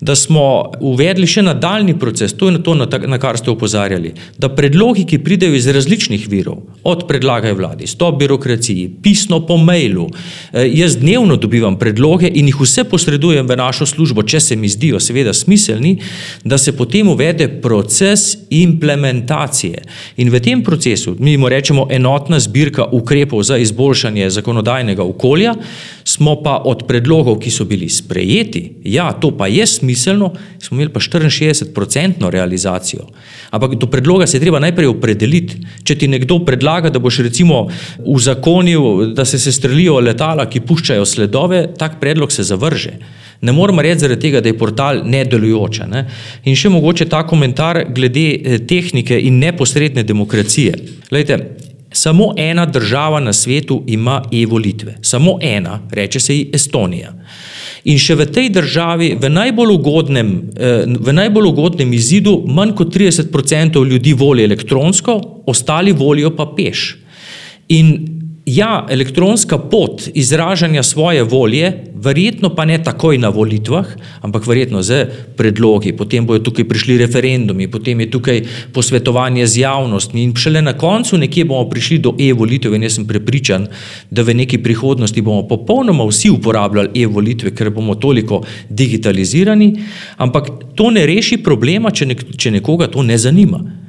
da smo uvedli še nadaljni proces, to je to, na, na kar ste upozarjali, da predlogi, ki pridejo iz različnih virov, od predlagaj vladi, stop birokraciji, pisno po mailu. Eh, jaz dnevno dobivam predloge in jih vse posredujem v našo službo, če se mi zdijo seveda smiselni, da se potem uvede proces implementacije. In v tem procesu, mi mu rečemo enotna zbirka ukrepov za izboljšanje zakonodajnega okolja, smo pa od predlogov, ki so bili sprejeti, ja, to pa je smiselno, smo imeli pa 64-odstotno realizacijo. Ampak do predloga se je treba najprej opredeliti. Če ti nekdo predlaga, da boš recimo uzakonil, da se sestrelijo letala, ki puščajo sledove, tak predlog se zavrže. Ne moramo reči zaradi tega, da je portal nedelujoč. Ne? In še mogoče ta komentar glede eh, tehnike in neposredne demokracije. Lejte, samo ena država na svetu ima e-volitve. Samo ena, reče se ji Estonija. In še v tej državi, v najbolj ugodnem, eh, v najbolj ugodnem izidu, manj kot 30% ljudi voli elektronsko, ostali volijo pa peš. In ja, elektronska pot izražanja svoje volje, verjetno pa ne takoj na volitvah, ampak verjetno z predlogi, potem bojo tukaj prišli referendumi, potem je tukaj posvetovanje z javnostmi in šele na koncu nekje bomo prišli do e-volitev in jaz sem prepričan, da v neki prihodnosti bomo popolnoma vsi uporabljali e-volitve, ker bomo toliko digitalizirani, ampak to ne reši problema, če, nek če nekoga to ne zanima.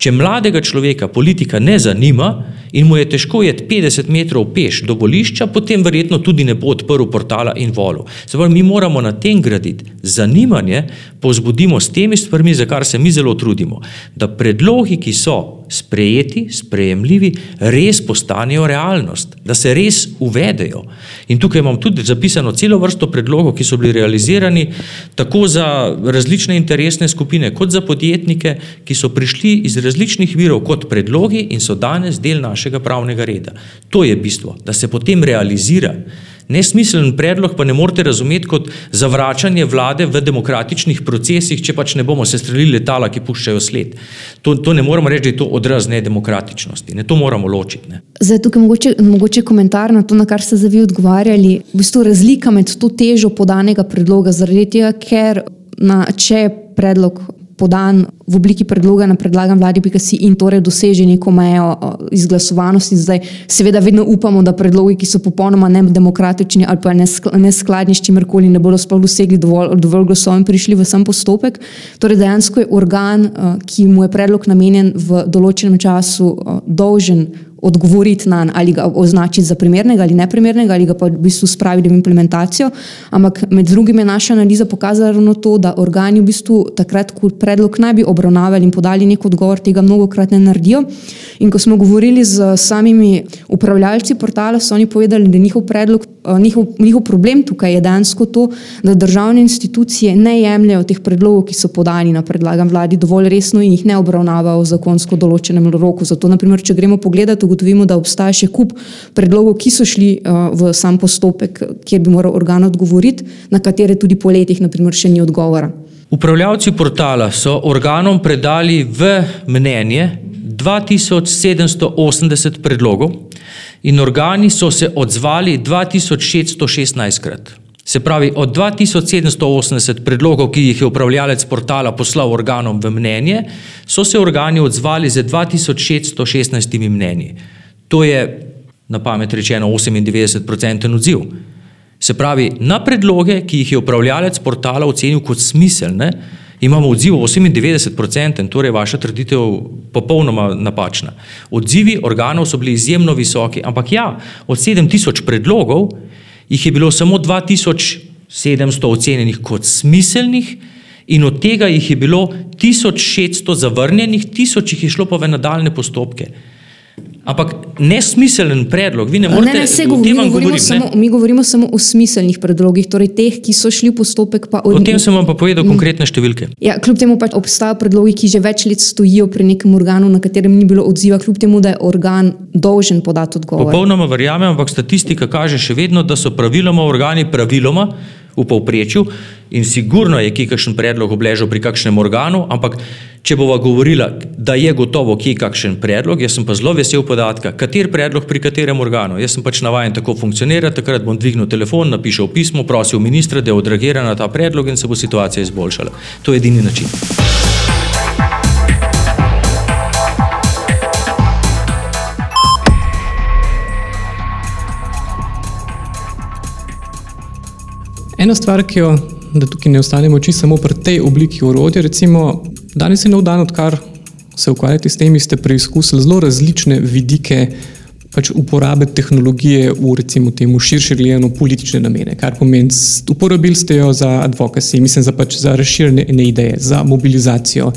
Če mladega človeka politika ne zanima in mu je težko jeti 50 metrov peš do volišča, potem verjetno tudi ne bo odprl portala in volil. Zdaj, mi moramo na tem graditi zanimanje, povzbudimo s temi stvarmi, za kar se mi zelo trudimo, da predlogi, ki so sprejeti, sprejemljivi, res postanejo realnost, da se res uvedejo. In tukaj imam tudi zapisano celo vrsto predlogov, ki so bili realizirani tako za različne interesne skupine, kot za podjetnike, ki so prišli iz različnih virov kot predlogi in so danes del našega pravnega reda. To je bistvo, da se potem realizira. Nesmiseln predlog pa ne morete razumeti kot zavračanje vlade v demokratičnih procesih, če pač ne bomo sestrelili letala, ki puščajo sled. To, to ne moramo reči, da je to odraz nedemokratičnosti. Ne, to moramo ločiti. Ne. Zdaj, tukaj mogoče, mogoče komentar na to, na kar ste zavi odgovarjali. V bistvu razlika med to težo podanega predloga, zaradi tega, ker na, če predlog podan v obliki predloga na predlagan vladi, bi si in torej doseže neko mejo izglasovanosti. Zdaj, seveda, vedno upamo, da predlogi, ki so popolnoma nedemokratični ali pa neskladni s čimerkoli, ne bodo sploh dosegli dovolj, dovolj glasov in prišli v sam postopek. Torej, dejansko je organ, ki mu je predlog namenjen v določenem času, dolžen odgovoriti na njega, ali ga označiti za primernega ali neprimernega, ali ga pa v bistvu spraviti v implementacijo. Ampak med drugim je naša analiza pokazala ravno to, da organi v bistvu takrat, ko predlog naj bi obravnavali in podali nek odgovor, tega mnogokrat ne naredijo. In ko smo govorili z samimi upravljalci portala, so oni povedali, da njihov predlog, njihov, njihov problem tukaj je dejansko to, da državne institucije ne jemljajo teh predlogov, ki so podani na predlagan vladi, dovolj resno in jih ne obravnavajo v zakonsko določenem roku. Zato, naprimer, če gremo pogledati, ugotovimo, da obstaja še kup predlogov, ki so šli uh, v sam postopek, kjer bi moral organ odgovoriti, na katere tudi po letih, naprimer, še ni odgovora. Upravljavci portala so organom predali v mnenje 2780 predlogov in organi so se odzvali 2616 krat. Se pravi, od 2780 predlogov, ki jih je upravljalec portala poslal organom v mnenje, so se organi odzvali z 2616 mnenji. To je, na pamet rečeno, 98% odziv. Se pravi, na predloge, ki jih je upravljalec portala ocenil kot smiselne, imamo odziv 98%, torej vaša trditev popolnoma napačna. Odzivi organov so bili izjemno visoki, ampak ja, od 7000 predlogov jih je bilo samo 2700 ocenjenih kot smiselnih, in od tega jih je bilo 1600 zavrnjenih, 1000 jih je šlo pa v nadaljne postopke. Ampak nesmiseln predlog, vi ne morete ne, ne, se govori, mi, govorimo govorim, samo, mi govorimo samo o smiselnih predlogih, torej teh, ki so šli v postopek. Od... O tem sem vam pa povedal konkretne številke. Ja, kljub temu pač obstajajo predlogi, ki že več let stojijo pri nekem organu, na katerem ni bilo odziva, kljub temu, da je organ dolžen podati odgovor. Popolnoma verjamem, ampak statistika kaže še vedno, da so praviloma organi praviloma v povprečju in sigurno je kje kakšen predlog obležal pri kakšnem organu, ampak če bova govorila, da je gotovo kje kakšen predlog, jaz sem pa zelo vesel podatka, kater predlog pri katerem organu. Jaz sem pač navajen tako funkcionirati, takrat bom dvignil telefon, napišel pismo, prosil ministra, da odreagira na ta predlog in se bo situacija izboljšala. To je edini način. Ena stvar, ki jo, da tukaj ne ostanemo oči samo pri tej obliki orodja, recimo danes je nov dan, odkar se ukvarjate s tem, ste preizkusili zelo različne vidike pač uporabe tehnologije v recimo temu širše gledano politične namene, kar pomeni, uporabili ste jo za advokacijo, mislim, za, pač za razširjene ideje, za mobilizacijo,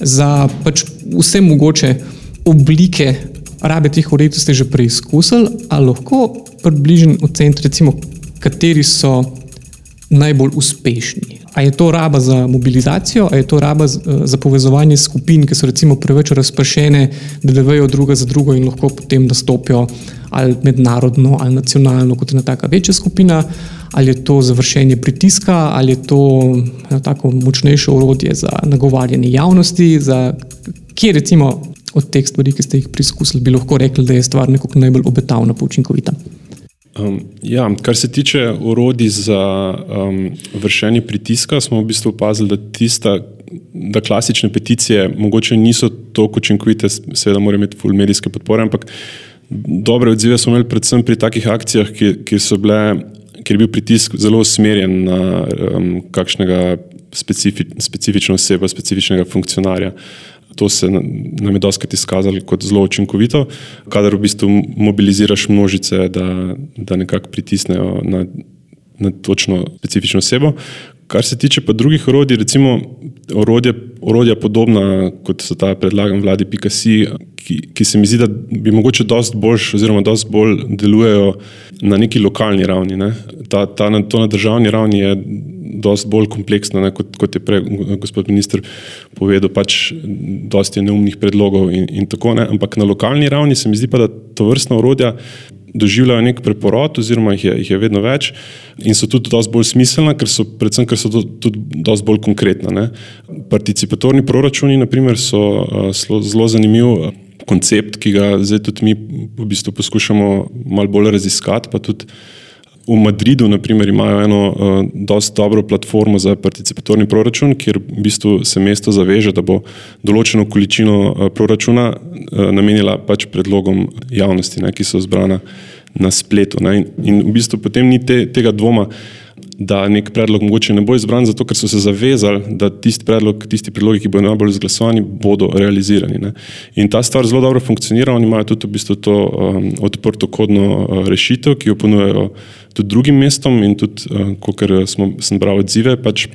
za pač vse mogoče oblike rabe teh ureditev ste že preizkusili, a lahko približen ocen, recimo, kateri so najbolj uspešni. A je to raba za mobilizacijo, a je to raba za povezovanje skupin, ki so recimo preveč razpršene, da delujejo druga za drugo in lahko potem nastopijo ali mednarodno ali nacionalno kot ena taka večja skupina, ali je to završenje pritiska, ali je to tako močnejše orodje za nagovarjanje javnosti, za kje recimo od teh stvari, ki ste jih preizkusili, bi lahko rekli, da je stvar nekako najbolj obetavna, pa učinkovita. Um, ja, kar se tiče urodij za um, vršenje pritiska, smo v bistvu opazili, da, tista, da klasične peticije mogoče niso tako učinkovite, seveda morajo imeti full medijske podpore, ampak dobre odzive smo imeli predvsem pri takih akcijah, ki, ki so bile, kjer je bil pritisk zelo usmerjen na um, kakšnega specifi, specifično osebo, specifičnega funkcionarja. To se nam je doskrat izkazalo kot zelo učinkovito, kadar v bistvu mobiliziraš množice, da, da nekako pritisnejo na, na točno specifično osebo. Kar se tiče pa drugih orodij, recimo orodje, orodja podobna kot so ta predlagan vladi PKC, ki, ki se mi zdi, da bi mogoče dost boljš oziroma dost bolj delujejo na neki lokalni ravni. Ne. Ta, ta, to na državni ravni je dosti bolj kompleksna, ne, kot, kot je prej gospod minister povedal, pač dosti je neumnih predlogov in, in tako naprej. Ampak na lokalni ravni se mi zdi pa, da to vrstna urodja doživljajo nek preporod, oziroma jih je, jih je vedno več in so tudi dosti bolj smiselna, ker so, predvsem, ker so tudi dosti bolj konkretna. Ne. Participatorni proračuni, naprimer, so uh, zelo zanimiv. Koncept, ki ga zdaj tudi mi v bistvu poskušamo malo bolj raziskati, pa tudi V Madridu naprimer, imajo eno uh, dosti dobro platformo za participatorni proračun, kjer v bistvu se mesto zaveže, da bo določeno količino uh, proračuna uh, namenila pač predlogom javnosti, ne, ki so zbrana na spletu. Ne, in, in v bistvu potem ni te, tega dvoma, da nek predlog mogoče ne bo izbran, zato ker so se zavezali, da tisti predlog, tisti predlogi, ki bodo najbolj izglasovani, bodo realizirani. Ne. In ta stvar zelo dobro funkcionira, oni imajo tudi v bistvu to um, odprto kodno uh, rešitev, ki jo ponujajo tudi drugim mestom in tudi, uh, kot sem bral odzive, pač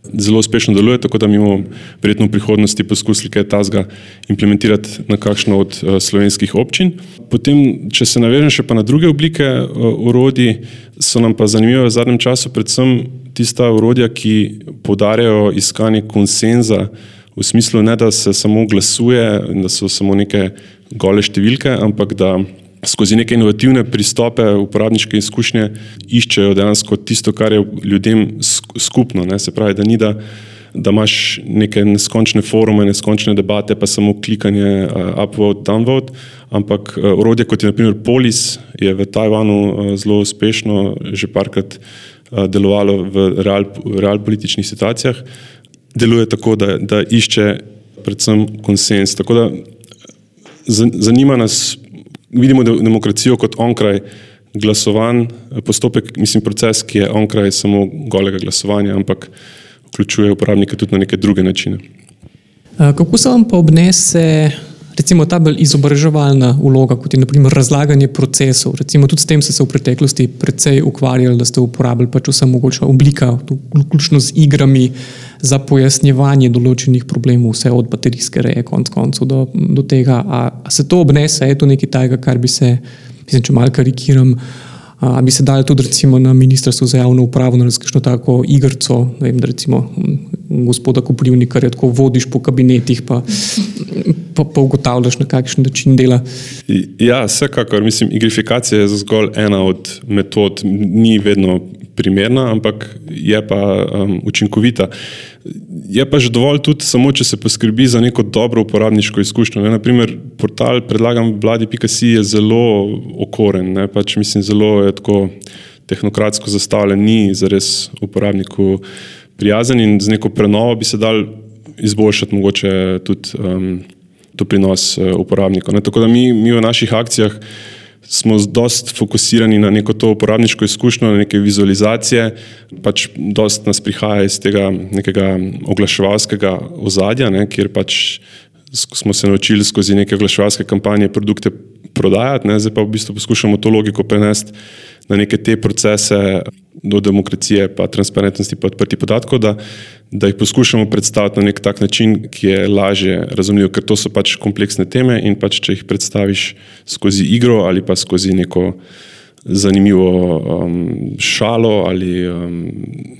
zelo uspešno deluje, tako da mi bomo verjetno v prihodnosti poskusili kaj tasga implementirati na kakšno od uh, slovenskih občin. Potem, če se navežem še pa na druge oblike orodij, so nam pa zanimive v zadnjem času predvsem tista orodja, ki podarjajo iskanje konsenza v smislu ne, da se samo glasuje in da so samo neke gole številke, ampak da skozi neke inovativne pristope, uporabniške izkušnje, iščejo dejansko tisto, kar je ljudem skupno. Ne? Se pravi, da ni da, da imaš neke neskončne forume, neskončne debate, pa samo klikanje uh, upvote, downvote, ampak uh, orodje kot je naprimer Polis je v Tajvanu uh, zelo uspešno že parkrat uh, delovalo v real, real političnih situacijah. Deluje tako, da, da išče predvsem konsens. Tako da zanima nas vidimo demokracijo kot onkraj glasovanj, postopek, mislim, proces, ki je onkraj samo golega glasovanja, ampak vključuje uporabnike tudi na neke druge načine. Kako se vam pa obnese recimo ta bolj izobraževalna vloga, kot je naprimer razlaganje procesov? Recimo tudi s tem ste se v preteklosti precej ukvarjali, da ste uporabljali pač vse mogoče oblika, vključno z igrami za pojasnjevanje določenih problemov, vse od baterijske reje konc koncev do, do tega. A, a se to obnese, je to nekaj tajega, kar bi se, mislim, če malo karikiram, a bi se dali tudi recimo na Ministrstvo za javno upravo na različno tako igrco, vem, da recimo gospoda Koprivnika redko vodiš po kabinetih, pa, pa, pa ugotavljaš, na kakšen način dela. Ja, vsekakor. Mislim, igrifikacija je zgolj ena od metod, ni vedno primerna, ampak je pa um, učinkovita. Je pa že dovolj tudi samo, če se poskrbi za neko dobro uporabniško izkušnjo. Ne? Naprimer, portal predlagam vladi.si je zelo okoren, ne? pač mislim, zelo je tako tehnokratsko zastavljen, ni zares uporabniku prijazen in z neko prenovo bi se dal izboljšati mogoče tudi um, doprinos uh, uporabnikov. Ne? Tako da mi, mi v naših akcijah smo dost fokusirani na neko to uporabniško izkušnjo, na neke vizualizacije, pač dost nas prihaja iz tega nekega oglaševalskega ozadja, ne? kjer pač smo se naučili skozi neke oglaševalske kampanje produkte prodajati, ne? zdaj pa v bistvu poskušamo to logiko prenesti na neke te procese do demokracije, pa transparentnosti, pa odprti podatkov, da, da jih poskušamo predstaviti na nek tak način, ki je lažje razumljiv, ker to so pač kompleksne teme in pač če jih predstaviš skozi igro ali pa skozi neko zanimivo um, šalo ali um,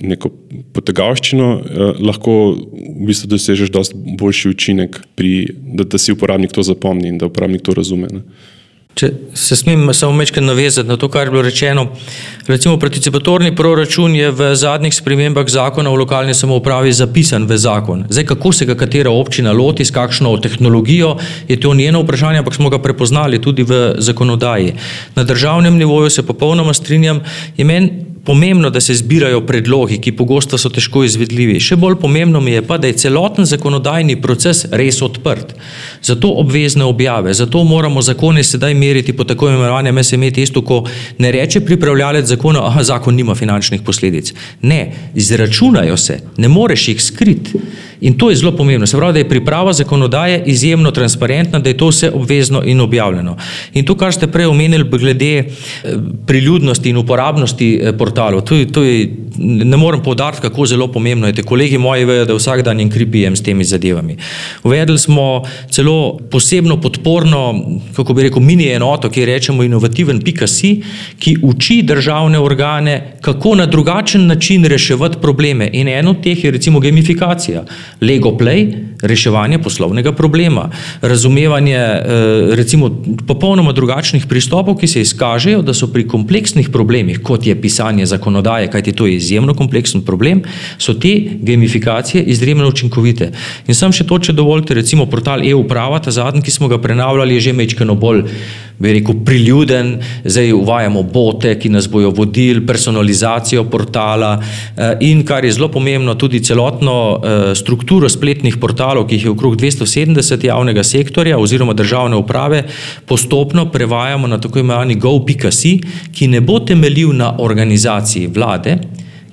neko potegavščino, uh, lahko v bistvu dosežeš dosti boljši učinek, pri, da, da si uporabnik to zapomni in da uporabnik to razume. Ne. Če se smem samo mečkaj navezati na to, kar je bilo rečeno. Recimo, participatorni proračun je v zadnjih spremembah zakona o lokalni samoupravi zapisan v zakon. Zdaj, kako se ga katera občina loti, s kakšno tehnologijo, je to njeno vprašanje, ampak smo ga prepoznali tudi v zakonodaji. Na državnem nivoju se popolnoma strinjam, je meni pomembno, da se zbirajo predlogi, ki pogosto so težko izvedljivi. Še bolj pomembno mi je pa, da je celoten zakonodajni proces res odprt. Zato obvezne objave, zato moramo zakone sedaj meriti po tako imenovanem SME testu, ko ne reče pripravljalec zakona, da zakon nima finančnih posledic. Ne, izračunajo se, ne moreš jih skriti. In to je zelo pomembno. Se pravi, da je priprava zakonodaje izjemno transparentna, da je to vse obvezno in objavljeno. In to, kar ste prej omenili, glede eh, priljudnosti in uporabnosti eh, portalov, to, to je, ne morem povdariti, kako zelo pomembno je. Te kolegi moji vejo, da vsak dan inkripijem s temi zadevami. Uvedli smo celo posebno podporno, kako bi rekel, mini enoto, ki rečemo inovativen PKC, ki uči državne organe, kako na drugačen način reševati probleme. In eno od teh je recimo gamifikacija. Lego Play, reševanje poslovnega problema, razumevanje eh, recimo popolnoma drugačnih pristopov, ki se izkažejo, da so pri kompleksnih problemih, kot je pisanje zakonodaje, kajti to je izjemno kompleksen problem, so te gamifikacije izjemno učinkovite. In sem še to, če dovolite, recimo portal e-uprava, ta zadnji, ki smo ga prenavljali, je že mečkano bolj bi rekel, priljuden, zdaj uvajamo bote, ki nas bojo vodili, personalizacijo portala eh, in kar je zelo pomembno, tudi celotno eh, strukturo spletnih portalov, ki jih je okrog 270 javnega sektorja oziroma državne uprave, postopno prevajamo na tako imenovani go.si, ki ne bo temeljil na organizaciji vlade,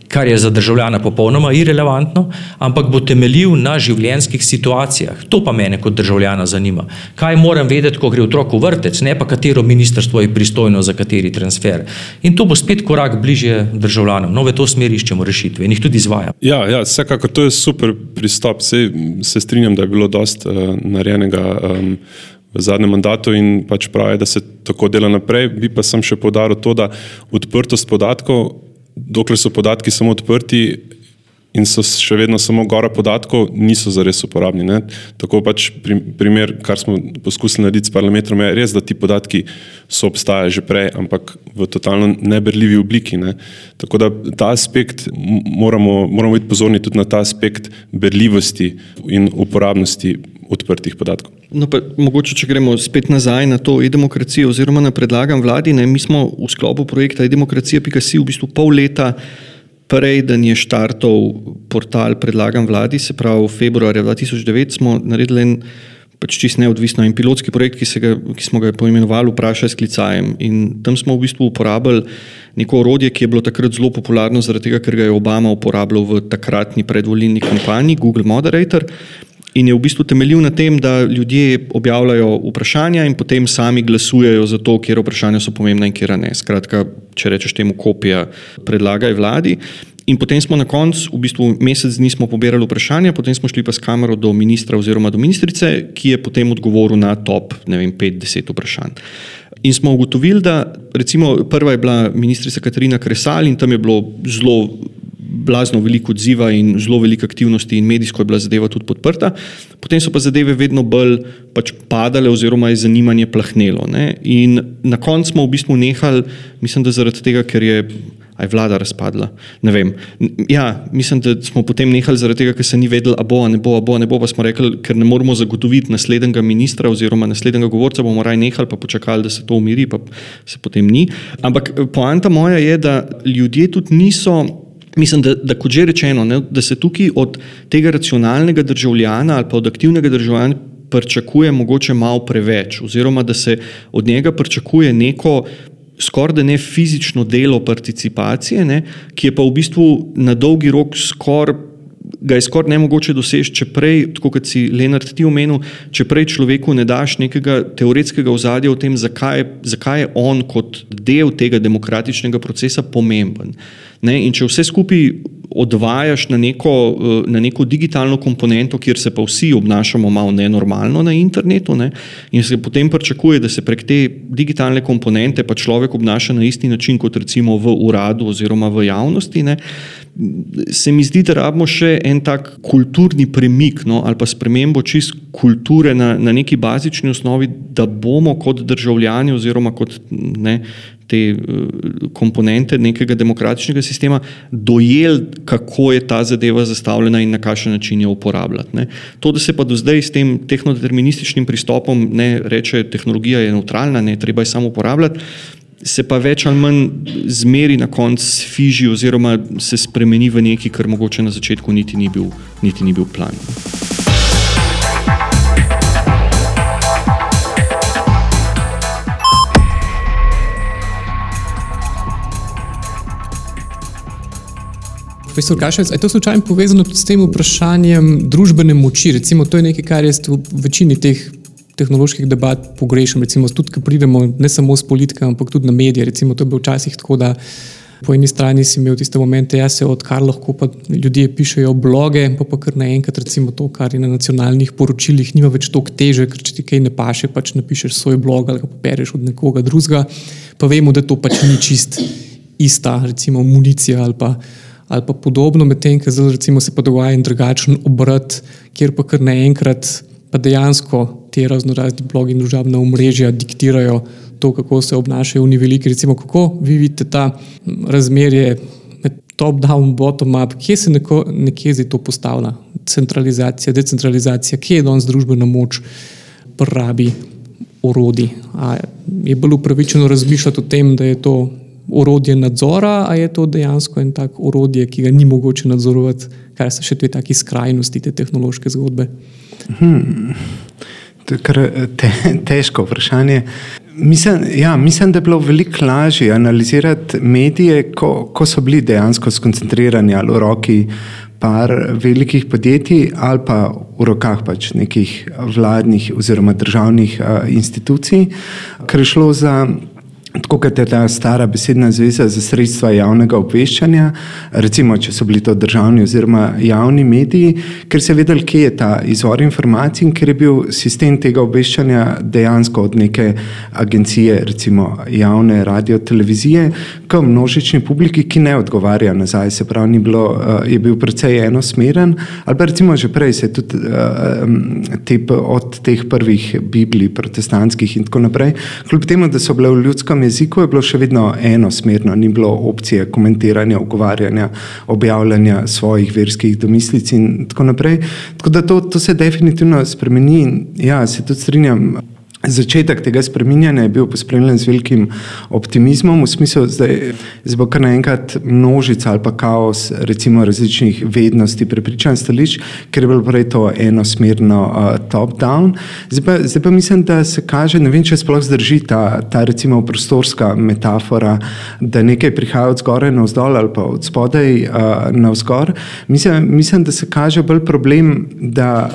kar je za državljana popolnoma irrelevantno, ampak bo temeljil na življenjskih situacijah. To pa mene kot državljana zanima. Kaj moram vedeti, ko gre otrok v vrtec, ne pa katero ministrstvo je pristojno za kateri transfer. In to bo spet korak bližje državljanom. No, v to smer iščemo rešitve in jih tudi izvajamo. Ja, ja, vsekakor to je super pristop. Sej, se strinjam, da je bilo dosta uh, narejenega. Um, v zadnjem mandatu in pač pravi, da se tako dela naprej. Bi pa sem še podaril to, da odprtost podatkov, dokler so podatki samo odprti in so še vedno samo gora podatkov, niso zares uporabni. Ne? Tako pač primer, kar smo poskusili narediti s parlamentom, je res, da ti podatki so obstajali že prej, ampak v totalno neberljivi obliki. Ne? Tako da ta aspekt moramo, moramo biti pozorni tudi na ta aspekt berljivosti in uporabnosti odprtih podatkov. No, pa, mogoče, če gremo spet nazaj na to e-demokracijo, oziroma na predlagam vladi, ne, mi smo v sklopu projekta e-demokracija.si v bistvu pol leta prej, da je štartov portal predlagam vladi, se pravi, v februarju 2009 smo naredili en pač čist neodvisno in pilotski projekt, ki, ga, ki smo ga poimenovali Vprašaj s klicajem. In tam smo v bistvu uporabili neko orodje, ki je bilo takrat zelo popularno, zaradi tega, ker ga je Obama uporabljal v takratni predvolilni kampanji, Google Moderator. In je v bistvu temeljil na tem, da ljudje objavljajo vprašanja in potem sami glasujejo za to, kje vprašanja so pomembna in kje ne. Skratka, če rečeš temu kopija, predlagaj vladi. In potem smo na koncu, v bistvu mesec dni smo pobirali vprašanja, potem smo šli pa s kamero do ministra oziroma do ministrice, ki je potem odgovoril na top, ne vem, 5-10 vprašanj. In smo ugotovili, da recimo prva je bila ministrica Katarina Kresal in tam je bilo zelo blazno veliko odziva in zelo veliko aktivnosti, in medijsko je bila zadeva tudi podprta. Potem so pa zadeve vedno bolj pač padale, oziroma je zanimanje plahnelo. Ne? In na koncu smo v bistvu nehali, mislim, da zaradi tega, ker je. Aj vlada razpadla. Ne vem. Ja, mislim, da smo potem nehali zaradi tega, ker se ni vedelo, a bo, a ne bo, a bo, a ne bo. Pa smo rekli, ker ne moremo zagotoviti naslednjega ministra oziroma naslednjega govorca, bomo raje nehali, pa počakali, da se to umiri, pa se potem ni. Ampak poanta moja je, da ljudje tudi niso. Mislim, da, da kot že rečeno, ne, da se tukaj od tega racionalnega državljana ali pa od aktivnega državljana pričakuje mogoče malo preveč, oziroma da se od njega pričakuje neko skoraj da ne fizično delo participacije, ne, ki je pa v bistvu na dolgi rok skoraj. Ga je skoraj ne mogoče doseči, če prej, tako kot si Leonard ti omenil, če prej človeku ne daš nekega teoretskega ozadja o tem, zakaj, zakaj je on kot del tega demokratičnega procesa pomemben. Ne? In če vse skupaj odvajaš na neko, eh, na neko digitalno komponento, kjer se pa vsi obnašamo malo nenormalno na internetu, ne? in se potem pričakuje, da se prek te digitalne komponente pa človek obnaša na isti način kot recimo v uradu oziroma v javnosti. Ne? Se mi zdi, da rabimo še en tak kulturni premik no, ali pa spremembo čist kulture na, na neki bazični osnovi, da bomo kot državljani oziroma kot ne, te eh, komponente nekega demokratičnega sistema, dojeli, kako je ta zadeva zastavljena in na kakšen način jo uporabljati. Ne. To, da se pa do zdaj s tem tehnodeterminističnim pristopom ne reče, tehnologija je neutralna, ne treba je samo uporabljati. Se pa več ali manj zmeri na koncu fiži, oziroma se spremeni v nekaj, kar mogoče na začetku niti ni bil, niti ni bil plan. Profesor Gašec, je to slučajno povezano tudi s tem vprašanjem družbene moči? Recimo, to je nekaj, kar jaz v večini teh tehnoloških debat pogrešam. Recimo, tudi, ko pridemo ne samo s politike, ampak tudi na medije. Recimo, to je bilo včasih tako, da po eni strani si imel tiste momente, jaz se odkar lahko pa ljudje pišejo bloge, pa pa kar naenkrat recimo to, kar je na nacionalnih poročilih, nima več toliko teže, ker če ti kaj ne paše, pač napišeš svoj blog ali pa pereš od nekoga drugega, pa vemo, da to pač ni čist ista, recimo, municija ali pa ali pa podobno, medtem ko se pa dogaja en drugačen obrat, kjer pa kar naenkrat pa dejansko ti raznorazni blogi in družabna omrežja diktirajo to, kako se obnašajo v veliki. Recimo, kako vi vidite ta razmerje med top-down, bottom-up, kje se neko, nekje zdaj to postavlja? Centralizacija, decentralizacija, kje je danes družbena moč, pravi orodi. A je bolj upravičeno razmišljati o tem, da je to orodje nadzora, ali je to dejansko en tak orodje, ki ga ni mogoče nadzorovati, kar so še te taki skrajnosti, te tehnološke zgodbe. Hmm. To je kar te, težko vprašanje. Mislim, ja, mislim, da je bilo veliko lažje analizirati medije, ko, ko so bili dejansko skoncentrirani ali v roki par velikih podjetij ali pa v rokah pač nekih vladnih oziroma državnih uh, institucij, ker je šlo za Tako kot je ta stara besedna zveza za sredstva javnega obveščanja, recimo, če so bili to državni oziroma javni mediji, ker se je vedel, kje je ta izvor informacij in ker je bil sistem tega obveščanja dejansko od neke agencije, recimo javne radio televizije, k množični publiki, ki ne odgovarja nazaj. Se pravi, ni bilo, eh, je bil precej enosmeren, ali pa recimo že prej se je tudi eh, te, od teh prvih Biblij, protestantskih in tako naprej, kljub temu, da so bile v ljudskem jeziku je bilo še vedno enosmerno, ni bilo opcije komentiranja, ogovarjanja, objavljanja svojih verskih domislic in tako naprej. Tako da to, to se definitivno spremeni in ja, se tudi strinjam. Začetek tega spreminjanja je bil pospremljen z velikim optimizmom, v smislu, da je bo kar naenkrat množica ali pa kaos recimo različnih vednosti, prepričanj stališč, ker je bilo prej to enosmerno uh, top-down. Zdaj, zdaj pa mislim, da se kaže, ne vem, če sploh zdrži ta, ta recimo prostorska metafora, da nekaj prihaja od zgoraj na vzdolj ali pa od spodaj uh, na vzgor. Mislim, mislim, da se kaže bolj problem, da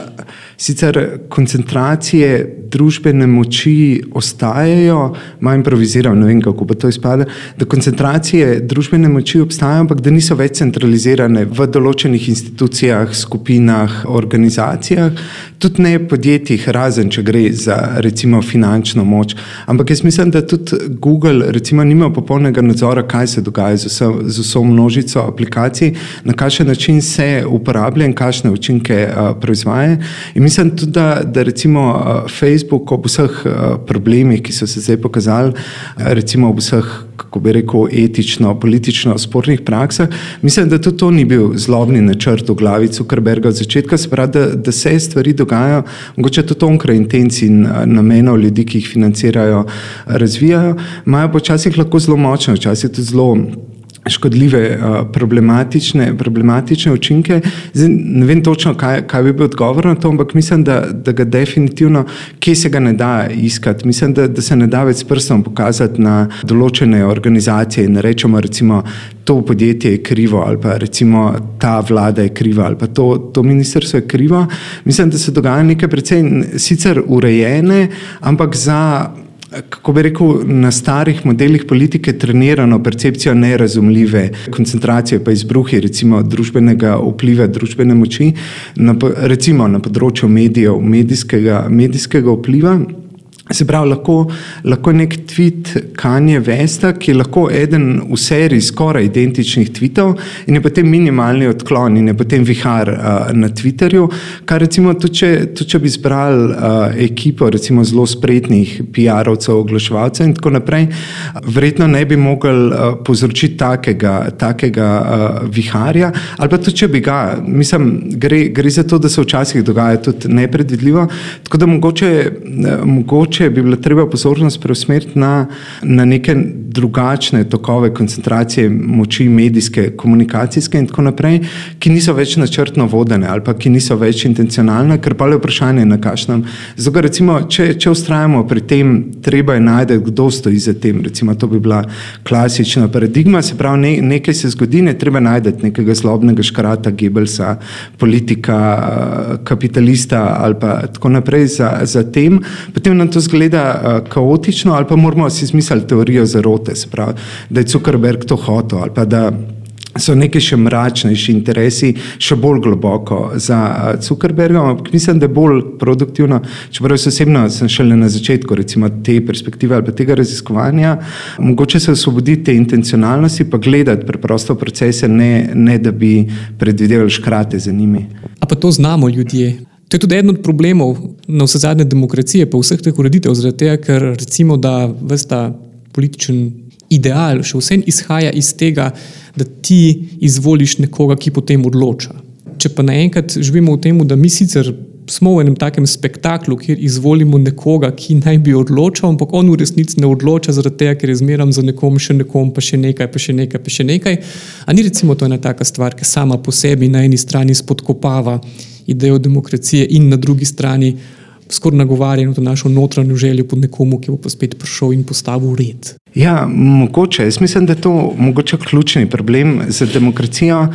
sicer koncentracije družbene moči ostajajo, malo improviziram, ne vem kako bo to izpadlo, da koncentracije družbene moči obstajajo, ampak da niso več centralizirane v določenih institucijah, skupinah, organizacijah, tudi ne podjetjih, razen če gre za recimo finančno moč. Ampak jaz mislim, da tudi Google recimo nima popolnega nadzora, kaj se dogaja z vso, z vso množico aplikacij, na kakšen način se uporablja in kakšne učinke uh, proizvaja. In mislim tudi, da, da recimo uh, Facebook Facebook ob vseh uh, problemih, ki so se zdaj pokazali, uh, recimo ob vseh, kako bi rekel, etično, politično spornih praksah, mislim, da tudi to ni bil zlobni načrt v glavi Zuckerberga od začetka, se pravi, da, da se stvari dogajajo, mogoče tudi onkraj intencij in uh, namenov ljudi, ki jih financirajo, razvijajo, imajo počasih lahko zelo močno, včasih tudi zelo škodljive, problematične, problematične učinke. Zdaj, ne vem točno, kaj, kaj bi bil odgovor na to, ampak mislim, da, da ga definitivno, kje se ga ne da iskati. Mislim, da, da se ne da več s prstom pokazati na določene organizacije in rečemo, recimo, to podjetje je krivo ali pa recimo ta vlada je kriva ali pa to, to ministrstvo je krivo. Mislim, da se dogaja nekaj precej sicer urejene, ampak za kako bi rekel, na starih modelih politike trenirano percepcijo nerazumljive koncentracije, pa izbruhi recimo družbenega vpliva, družbene moči, na, recimo na področju medijev, medijskega, medijskega vpliva. Se pravi, lahko, lahko nek tweet Kanje Vesta, ki je lahko eden v seriji skoraj identičnih tweetov in je potem minimalni odklon in je potem vihar uh, na Twitterju, kar recimo tudi če, tudi če bi zbrali uh, ekipo recimo zelo spretnih PR-ovcev, oglaševalcev in tako naprej, verjetno ne bi mogli uh, povzročiti takega, takega uh, viharja. Ali pa tudi če bi ga, mislim, gre, gre za to, da se včasih dogaja tudi nepredvidljivo, tako da mogoče, mogoče mogoče bi bilo treba pozornost preusmeriti na, na neke drugačne tokove koncentracije moči, medijske, komunikacijske in tako naprej, ki niso več načrtno vodene ali pa ki niso več intencionalne, ker pa je vprašanje na kašnem. Zato, recimo, če, če ustrajamo pri tem, treba je najti, kdo stoji za tem. Recimo, to bi bila klasična paradigma, se pravi, ne, nekaj se zgodi, ne treba najti nekega zlobnega škrata, Gebelsa, politika, kapitalista ali pa tako naprej za, za tem. Potem nam to zgleda uh, kaotično, ali pa moramo si izmisliti teorijo zarote, se pravi, da je Zuckerberg to hotel ali pa da. So neki še mračnejši interesi, še bolj globoko za Zuckerberga, ampak mislim, da je bolj produktivno. Čeprav osebno sem šele na začetku recimo, te perspektive ali tega raziskovanja, mogoče se osvoboditi te intencionalnosti, pa gledati preprosto procese, ne, ne da bi predvidevali škrate za njimi. A pa to znamo ljudje. To je tudi eden od problemov na vse zadnje demokracije, pa vseh teh ureditev, zaradi tega, ker recimo, da vsta političen ideal še vsem izhaja iz tega, da ti izvoliš nekoga, ki potem odloča. Če pa naenkrat živimo v tem, da mi sicer smo v enem takem spektaklu, kjer izvolimo nekoga, ki naj bi odločal, ampak on v resnici ne odloča, zaradi tega, ker je zmeram za nekom, še nekom, pa še nekaj, pa še nekaj, pa še nekaj. A ni recimo to ena taka stvar, ki sama po sebi na eni strani spodkopava idejo demokracije in na drugi strani skoraj nagovarjeno to našo notranjo željo po nekomu, ki bo pa spet prišel in postavil red. Ja, mogoče. Jaz mislim, da je to mogoče ključni problem za demokracijo,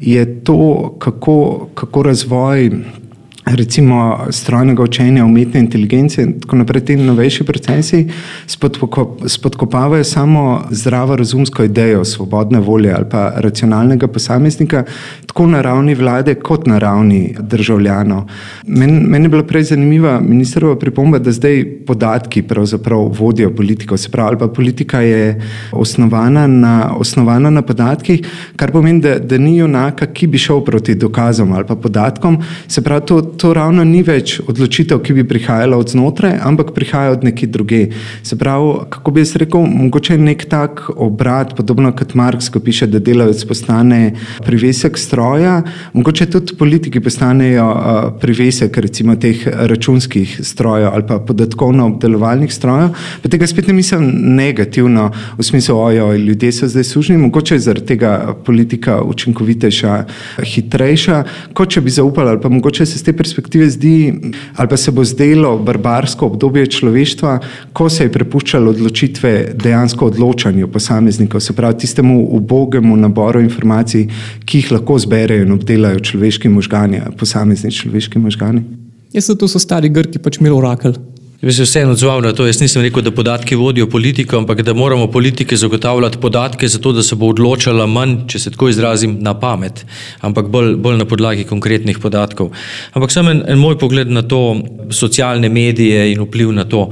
je to, kako, kako razvoj recimo strojnega učenja, umetne inteligence in tako naprej, ti novejši procesi spodkopavajo samo zdravo razumsko idejo svobodne volje ali pa racionalnega posameznika, tako na ravni vlade kot na ravni državljanov. Meni men je bila prej zanimiva ministrova pripomba, da zdaj podatki pravzaprav vodijo politiko, se pravi, ali pa politika je osnovana na, osnovana na podatkih, kar pomeni, da, da ni junaka, ki bi šel proti dokazom ali pa podatkom, se pravi, to, to ravno ni več odločitev, ki bi prihajala od znotraj, ampak prihaja od nekje druge. Se pravi, kako bi jaz rekel, mogoče nek tak obrat, podobno kot Marks, ko piše, da delavec postane privesek stroja, mogoče tudi politiki postanejo privesek recimo teh računskih strojev ali pa podatkovno obdelovalnih strojev, pa tega spet ne mislim negativno v smislu, ojo, ljudje so zdaj sužni, mogoče je zaradi tega politika učinkovitejša, hitrejša, kot če bi zaupali ali pa mogoče se z te perspektive zdi, ali pa se bo zdelo barbarsko obdobje človeštva, ko se je prepuščalo odločitve dejansko odločanju posameznikov, se pravi tistemu ubogemu naboru informacij, ki jih lahko zberejo in obdelajo človeški možgani, posamezni človeški možgani. Jaz sem to so stari Grki pač imeli orakel. Bi se vseeno odzval na to. Jaz nisem rekel, da podatki vodijo politiko, ampak da moramo politike zagotavljati podatke, zato da se bo odločala manj, če se tako izrazim, na pamet, ampak bolj, bolj na podlagi konkretnih podatkov. Ampak samo en, en moj pogled na to, socialne medije in vpliv na to.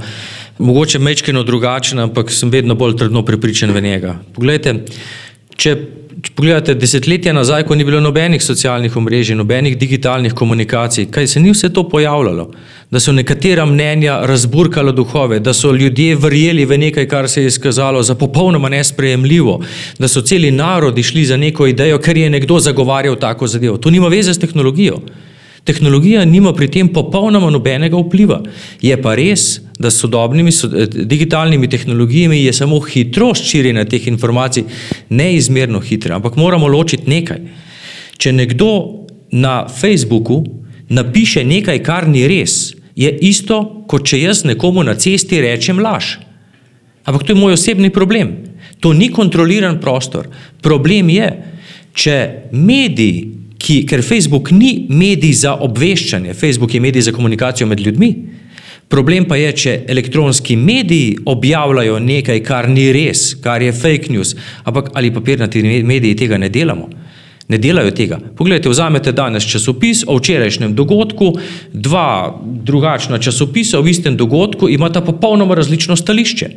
Mogoče mečkeno drugačen, ampak sem vedno bolj trdno prepričan v njega. Poglejte, če pogledate desetletja nazaj, ko ni bilo nobenih socialnih omrežij, nobenih digitalnih komunikacij, kaj se ni vse to pojavljalo? Da so nekatera mnenja razburkala duhove, da so ljudje verjeli v nekaj, kar se je izkazalo za popolnoma nesprejemljivo, da so celi narodi šli za neko idejo, ker je nekdo zagovarjal tako zadevo. To nima veze s tehnologijo. Tehnologija nima pri tem popolnoma nobenega vpliva. Je pa res, da s sodobnimi eh, digitalnimi tehnologijami je samo hitrost širjenja teh informacij neizmerno hitra. Ampak moramo ločiti nekaj. Če nekdo na Facebooku napiše nekaj, kar ni res, je isto, kot če jaz nekomu na cesti rečem laž. Ampak to je moj osebni problem. To ni kontroliran prostor. Problem je, če mediji ki, ker Facebook ni medij za obveščanje, Facebook je medij za komunikacijo med ljudmi. Problem pa je, če elektronski mediji objavljajo nekaj, kar ni res, kar je fake news, ampak ali papirnati mediji tega ne delamo. Ne delajo tega. Poglejte, vzamete danes časopis o včerajšnjem dogodku, dva drugačna časopisa o istem dogodku imata popolnoma različno stališče.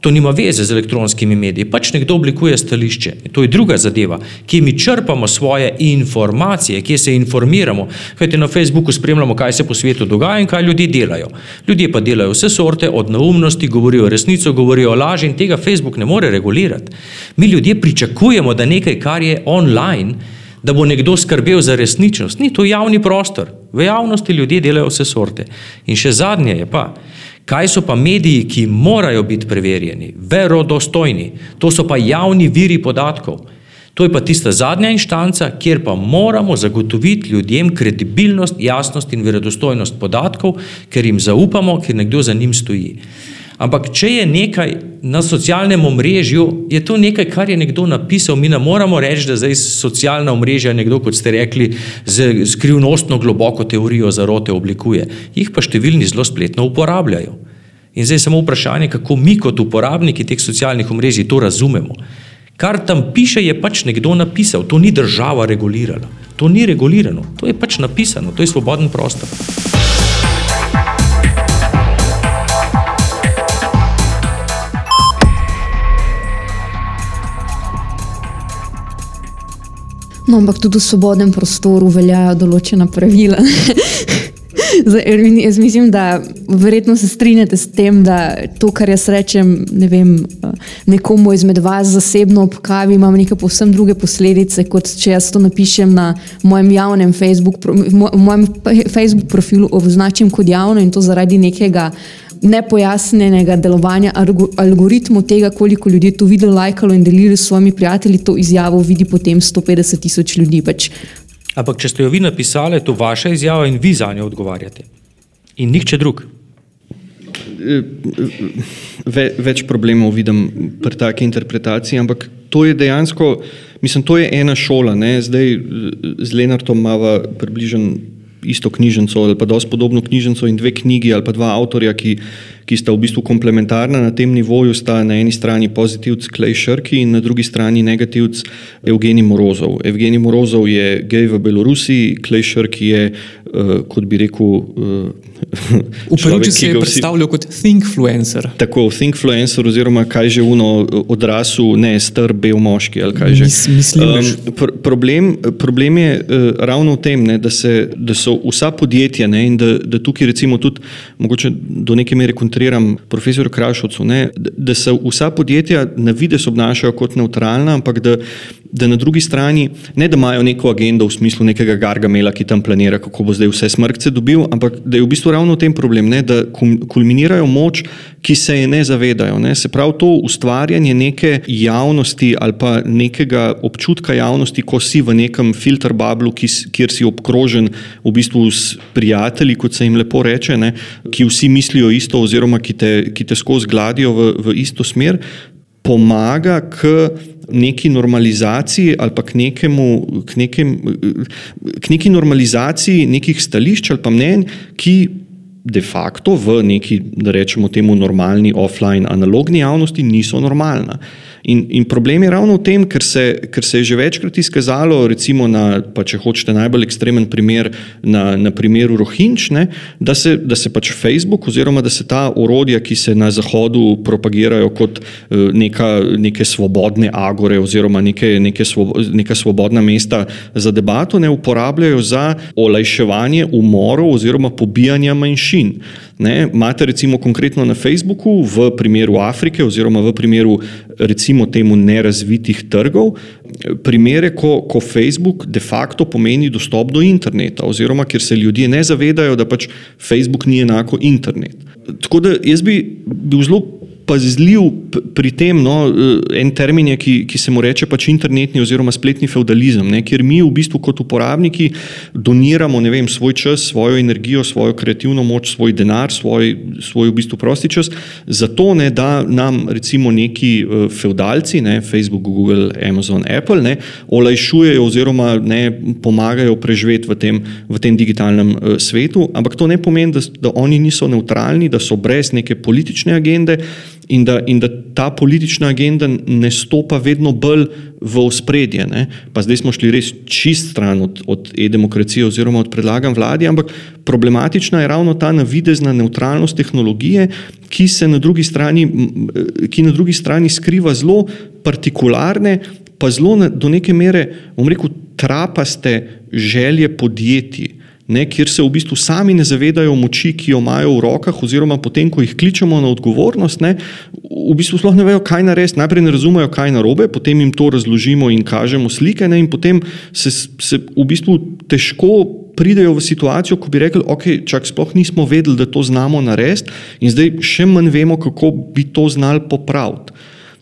To nima veze z elektronskimi mediji, pač nekdo oblikuje stališče. To je druga zadeva, ki mi črpamo svoje informacije, kje se informiramo. Kajte na Facebooku spremljamo, kaj se po svetu dogaja in kaj ljudje delajo. Ljudje pa delajo vse sorte, od neumnosti, govorijo resnico, govorijo laži in tega Facebook ne more regulirati. Mi ljudje pričakujemo, da nekaj, kar je online, da bo nekdo skrbel za resničnost. Ni to javni prostor. V javnosti ljudje delajo vse sorte. In še zadnje je pa. Kaj so pa mediji, ki morajo biti preverjeni, verodostojni? To so pa javni viri podatkov. To je pa tista zadnja inštanca, kjer pa moramo zagotoviti ljudem kredibilnost, jasnost in verodostojnost podatkov, ker jim zaupamo, ker nekdo za njim stoji. Ampak, če je nekaj na socialnem omrežju, je to nekaj, kar je nekdo napisal. Mi ne moramo reči, da zdaj socialna omrežja nekdo, kot ste rekli, z skrivnostno globoko teorijo zarote oblikuje. Jih pa številni zelo spletno uporabljajo. In zdaj je samo vprašanje, kako mi kot uporabniki teh socialnih omrežij to razumemo. Kar tam piše, je pač nekdo napisal, to ni država regulirala. To ni regulirano, to je pač napisano, to je svoboden prostor. No, ampak tudi v svobodnem prostoru veljajo določena pravila. jaz mislim, da verjetno se strinjate s tem, da to, kar jaz rečem ne vem, nekomu izmed vas zasebno ob kavi, ima neke povsem druge posledice, kot če jaz to napišem na mojem javnem Facebook, mojem Facebook profilu, označim kot javno in to zaradi nekega nepojasnjenega delovanja algoritmov tega, koliko ljudi je to videlo, lajkalo in delilo s svojimi prijatelji, to izjavo vidi potem 150 tisoč ljudi. Pač. Ampak, če ste jo vi napisali, to je vaša izjava in vi za njo odgovarjate. in nihče drug. Ve, več problemov vidim pri taki interpretaciji, ampak to je dejansko, mislim, to je ena šola. Ne? Zdaj z Lenartom imamo približno isto knjižnico ali pa dosti podobno knjižnico in dve knjigi ali pa dva avtorja, ki, ki sta v bistvu komplementarna na tem nivoju, sta na eni strani pozitivc Klej Šrki in na drugi strani negativc Evgenij Morozov. Evgenij Morozov je gej v Belorusiji, Klej Šrki je, uh, kot bi rekel, uh, Upravičen se je predstavljal kot thinkfluencer. Tako, thinkfluencer oziroma kaj že uno odrasel, ne star bel moški ali kaj že. Mis, mislim, um, pr problem, problem je uh, ravno v tem, ne, da, se, da so vsa podjetja ne, in da, da tukaj recimo tudi, mogoče do neke mere kontriram profesor Krašovcu, ne, da, da se vsa podjetja na vides obnašajo kot neutralna, ampak da da na drugi strani ne da imajo neko agendo v smislu nekega gargamela, ki tam planira, kako bo zdaj vse smrkce dobil, ampak da je v bistvu ravno v tem problem, ne, da kulminirajo moč, ki se je ne zavedajo. Ne. Se pravi, to ustvarjanje neke javnosti ali pa nekega občutka javnosti, ko si v nekem filter bablu, ki, kjer si obkrožen v bistvu s prijatelji, kot se jim lepo reče, ne, ki vsi mislijo isto oziroma ki te, ki te skozi gladijo v, v isto smer, pomaga k neki normalizaciji ali pa k, nekemu, k, nekem, k neki normalizaciji nekih stališč ali pa mnenj, ki de facto v neki, da rečemo temu, normalni offline analogni javnosti niso normalna. In, in problem je ravno v tem, ker se, ker se je že večkrat izkazalo, recimo, na, pa če hočete najbolj ekstremen primer, na, na primeru Rohinčne, da se, da se pač Facebook oziroma da se ta urodja, ki se na Zahodu propagirajo kot eh, neka, neke svobodne agore oziroma neke, neke svobo, neka svobodna mesta za debato, ne uporabljajo za olajševanje umorov oziroma pobijanja manjšin. Ne, imate recimo konkretno na Facebooku v primeru Afrike oziroma v primeru recimo temu nerazvitih trgov, primere, ko, ko Facebook de facto pomeni dostop do interneta oziroma kjer se ljudje ne zavedajo, da pač Facebook ni enako internet. Tako da jaz bi bil zelo pazljiv pri tem, no, eh, en termin je, ki, ki se mu reče pač internetni oziroma spletni feudalizem, ne, kjer mi v bistvu kot uporabniki doniramo vem, svoj čas, svojo energijo, svojo kreativno moč, svoj denar, svoj, svoj v bistvu prosti čas, zato ne, da nam recimo neki uh, feudalci, ne, Facebook, Google, Amazon, Apple, ne, olajšujejo oziroma ne, pomagajo preživeti v tem, v tem digitalnem uh, svetu, ampak to ne pomeni, da, da oni niso neutralni, da so brez neke politične agende, in da, in da ta politična agenda ne stopa vedno bolj v ospredje. Ne? Pa zdaj smo šli res čist stran od, od e-demokracije oziroma od predlagan vladi, ampak problematična je ravno ta navidezna neutralnost tehnologije, ki se na drugi strani, ki na drugi strani skriva zelo partikularne, pa zelo do neke mere, bom rekel, trapaste želje podjetij ne, kjer se v bistvu sami ne zavedajo moči, ki jo imajo v rokah, oziroma potem, ko jih kličemo na odgovornost, ne, v bistvu sploh ne vejo, kaj narediti. Najprej ne razumejo, kaj narobe, potem jim to razložimo in kažemo slike, ne, in potem se, se v bistvu težko. Pridejo v situacijo, ko bi rekli, ok, čak sploh nismo vedeli, da to znamo narediti, in zdaj še manj vemo, kako bi to znali popraviti.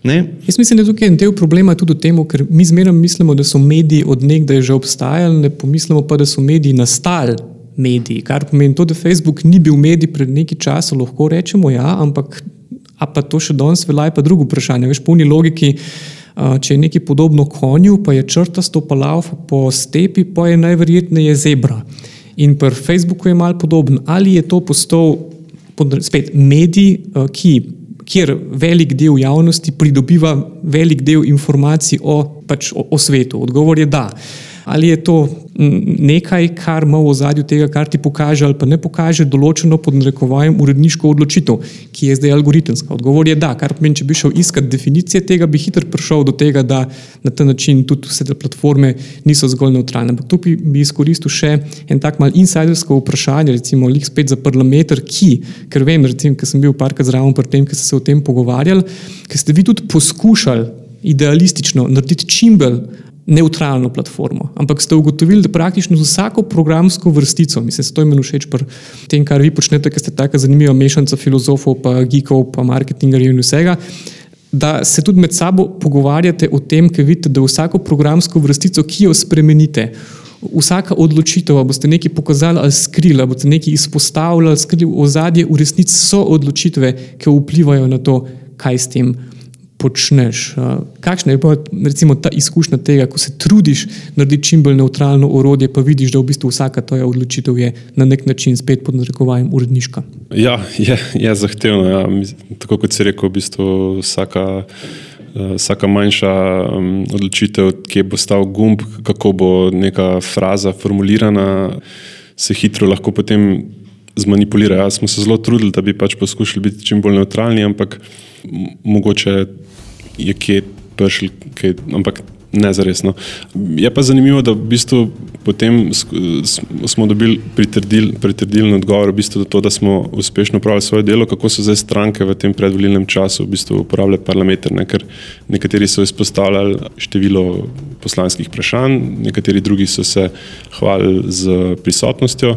Ne? Jaz mislim, da je tukaj en del problema tudi v tem, ker mi zmeraj mislimo, da so mediji od nekdaj že obstajali, ne pomislimo pa, da so mediji nastali mediji. Kar pomeni to, da Facebook ni bil medij pred nekaj časa, lahko rečemo ja, ampak pa to še danes velja, pa drugo vprašanje. Veš, polni logiki. Če je nekaj podobno konju, pa je črta stopala po stepi, pa je najverjetneje zebra. In pri Facebooku je malo podobno. Ali je to postal spet medij, ki kjer velik del javnosti pridobiva velik del informacij o, pač o, o svetu? Odgovor je da. Ali je to nekaj, kar ima v ozadju tega, kar ti pokaže ali pa ne pokaže določeno pod narekovajem uredniško odločitev, ki je zdaj algoritemska? Odgovor je da, kar pomeni, če bi šel iskat definicije tega, bi hitro prišel do tega, da na ta način tudi vse te platforme niso zgolj neutralne. Ampak tu bi izkoristil še en tak mal insidersko vprašanje, recimo lik spet za parlameter, ki, ker vem, recimo, ker sem bil parkrat zraven pri tem, ker ste se o tem pogovarjali, ker ste vi tudi poskušali idealistično narediti čim bolj neutralno platformo. Ampak ste ugotovili, da praktično z vsako programsko vrstico, mislim, da se to imenuje všeč pri tem, kar vi počnete, ker ste tako zanimiva mešanca filozofov, pa geekov, pa marketingerjev in vsega. Da se tudi med sabo pogovarjate o tem, ker vidite, da vsako programsko vrstico, ki jo spremenite, vsaka odločitev, boste nekaj pokazali ali skrili, boste nekaj izpostavili ali skrili v ozadje, v resnici so odločitve, ki vplivajo na to, kaj s tem počneš. Kakšna je pa recimo ta izkušnja tega, ko se trudiš narediti čim bolj neutralno orodje, pa vidiš, da v bistvu vsaka tvoja odločitev je na nek način spet pod narekovanjem uredniška? Ja, je, je zahtevno. Ja. Tako kot si rekel, v bistvu vsaka. Vsaka manjša odločitev, kje bo stal gumb, kako bo neka fraza formulirana, se hitro lahko potem zmanipulira. Ja, smo se zelo trudili, da bi pač poskušali biti čim bolj neutralni, ampak mogoče je kje prišel, kaj, ampak ne za resno. Je pa zanimivo, da v bistvu potem smo dobili pritrdilen odgovor, v bistvu to, da smo uspešno upravili svoje delo, kako so zdaj stranke v tem predvolilnem času v bistvu uporabljale parlament, ne? ker nekateri so izpostavljali število poslanskih vprašanj, nekateri drugi so se hvalili z prisotnostjo.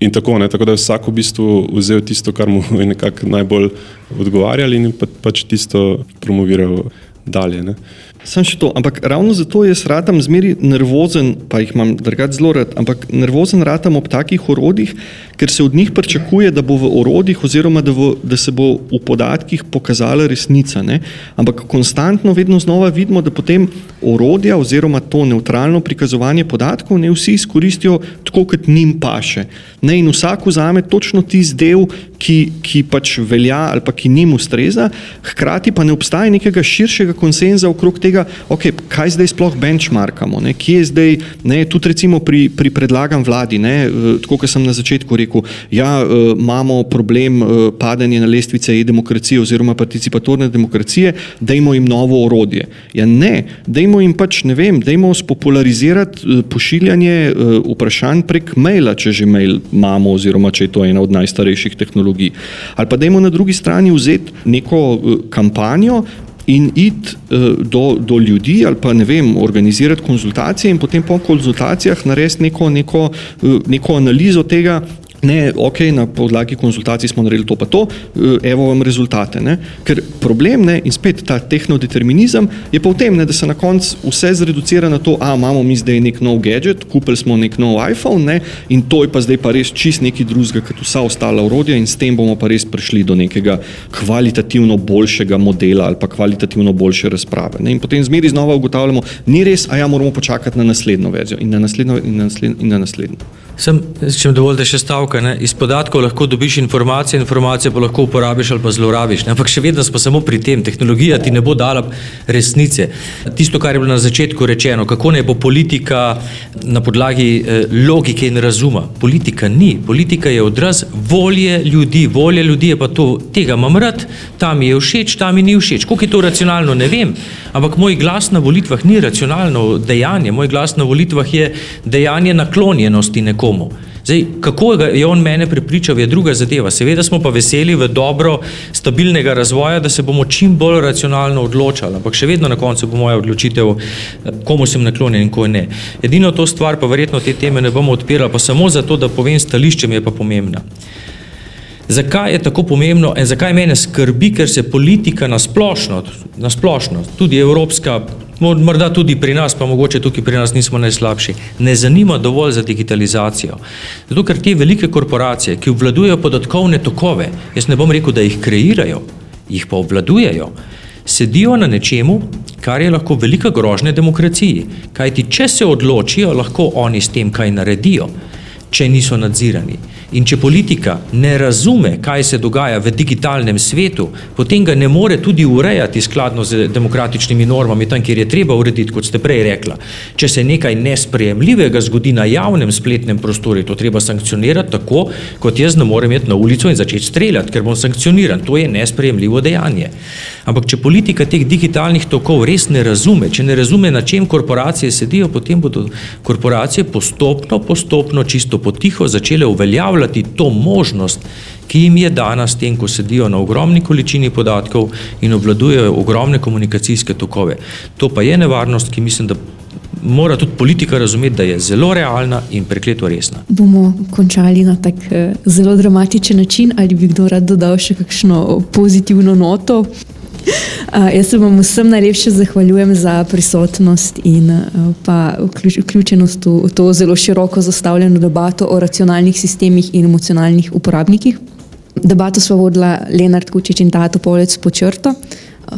In tako, ne, tako da je vsak v bistvu vzel tisto, kar mu je nekako najbolj odgovarjalo, in pa, pač tisto promoviral dalje. Ne. Sam še to, ampak ravno zato jaz radam zmeri nervozen, pa jih imam drugače zelo rad, ampak nervozen radam ob takih orodjih, ker se od njih pričakuje, da bo v orodjih oziroma da, v, da se bo v podatkih pokazala resnica. Ne? Ampak konstantno vedno znova vidimo, da potem orodja oziroma to neutralno prikazovanje podatkov ne vsi izkoristijo tako, kot njim paše. Ne? In vsak vzame točno tisti del, ki, ki pač velja ali pa ki njim ustreza, hkrati pa ne obstaja nekega širšega konsenza okrog tega, okay, kaj zdaj sploh benchmarkamo, ne? kje je zdaj, ne? tudi recimo pri, pri predlagam vladi, ne? Eh, tako kot sem na začetku rekel, ja, eh, imamo problem eh, padanja na lestvice e-demokracije oziroma participatorne demokracije, dajmo jim novo orodje. Ja, ne, dajmo jim pač, ne vem, dajmo spopularizirati pošiljanje vprašanj prek maila, če že mail imamo oziroma če je to ena od najstarejših tehnologij. Ali pa dajmo na drugi strani vzeti neko kampanjo, in iti uh, do, do ljudi ali pa ne vem, organizirati konzultacije in potem po konzultacijah narediti neko, neko, uh, neko analizo tega, Ne, ok, na podlagi konzultacij smo naredili to, pa to, eh, evo vam rezultate. Ne. Ker problem ne, in spet ta tehnodeterminizem je pa v tem, ne, da se na koncu vse zreducira na to, a imamo mi zdaj nek nov gadget, kupili smo nek nov iPhone ne, in to je pa zdaj pa res čist neki drugega, kot vsa ostala urodja in s tem bomo pa res prišli do nekega kvalitativno boljšega modela ali pa kvalitativno boljše razprave. Ne. In potem zmeri znova ugotavljamo, ni res, a ja moramo počakati na naslednjo verzijo in na naslednjo in na naslednjo. In na naslednjo. Sem, če mi dovolite še stavka, ne? iz podatkov lahko dobiš informacije, informacije pa lahko uporabiš ali pa zlorabiš. Ne? Ampak še vedno smo samo pri tem, tehnologija ti ne bo dala resnice. Tisto, kar je bilo na začetku rečeno, kako ne bo politika na podlagi eh, logike in razuma. Politika ni, politika je odraz volje ljudi, volje ljudi je pa to, tega imam rad, tam mi je všeč, tam mi ni všeč. Koliko je to racionalno, ne vem, ampak moj glas na volitvah ni racionalno dejanje, moj glas na volitvah je dejanje naklonjenosti nekomu komu. Zdaj, kako je on mene pripričal, je druga zadeva. Seveda smo pa veseli v dobro stabilnega razvoja, da se bomo čim bolj racionalno odločali, ampak še vedno na koncu bo moja odločitev, komu sem naklonjen in ko ne. Edino to stvar, pa verjetno te teme ne bomo odpirali, pa samo zato, da povem stališče, mi je pa pomembna. Zakaj je tako pomembno in zakaj mene skrbi, ker se politika nasplošno, nasplošno tudi evropska, morda tudi pri nas, pa mogoče tukaj pri nas nismo najslabši, ne zanima dovolj za digitalizacijo. Zato, ker te velike korporacije, ki obvladujejo podatkovne tokove, jaz ne bom rekel, da jih kreirajo, jih pa obvladujejo, sedijo na nečemu, kar je lahko velika grožnja demokraciji. Kajti, če se odločijo, lahko oni s tem kaj naredijo, če niso nadzirani. In če politika ne razume, kaj se dogaja v digitalnem svetu, potem ga ne more tudi urejati skladno z demokratičnimi normami, tam, kjer je treba urediti, kot ste prej rekla. Če se nekaj nesprejemljivega zgodi na javnem spletnem prostoru, to treba sankcionirati tako, kot jaz ne morem iti na ulico in začeti streljati, ker bom sankcioniran. To je nesprejemljivo dejanje. Ampak če politika teh digitalnih tokov res ne razume, če ne razume, na čem korporacije sedijo, potem bodo korporacije postopno, postopno, čisto potiho začele uveljavljati uporabljati to možnost, ki jim je dana s tem, ko sedijo na ogromni količini podatkov in obvladujejo ogromne komunikacijske tokove. To pa je nevarnost, ki mislim, da mora tudi politika razumeti, da je zelo realna in prekleto resna. Bomo končali na tak eh, zelo dramatičen način ali bi kdo rad dodal še kakšno pozitivno noto? Uh, jaz se vam vsem najlepše zahvaljujem za prisotnost in uh, pa vključ, vključenost v, v to zelo široko zastavljeno debato o racionalnih sistemih in emocionalnih uporabnikih. Debato smo vodila Lenart Kučič in Tato Polec po črto.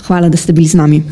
Hvala, da ste bili z nami.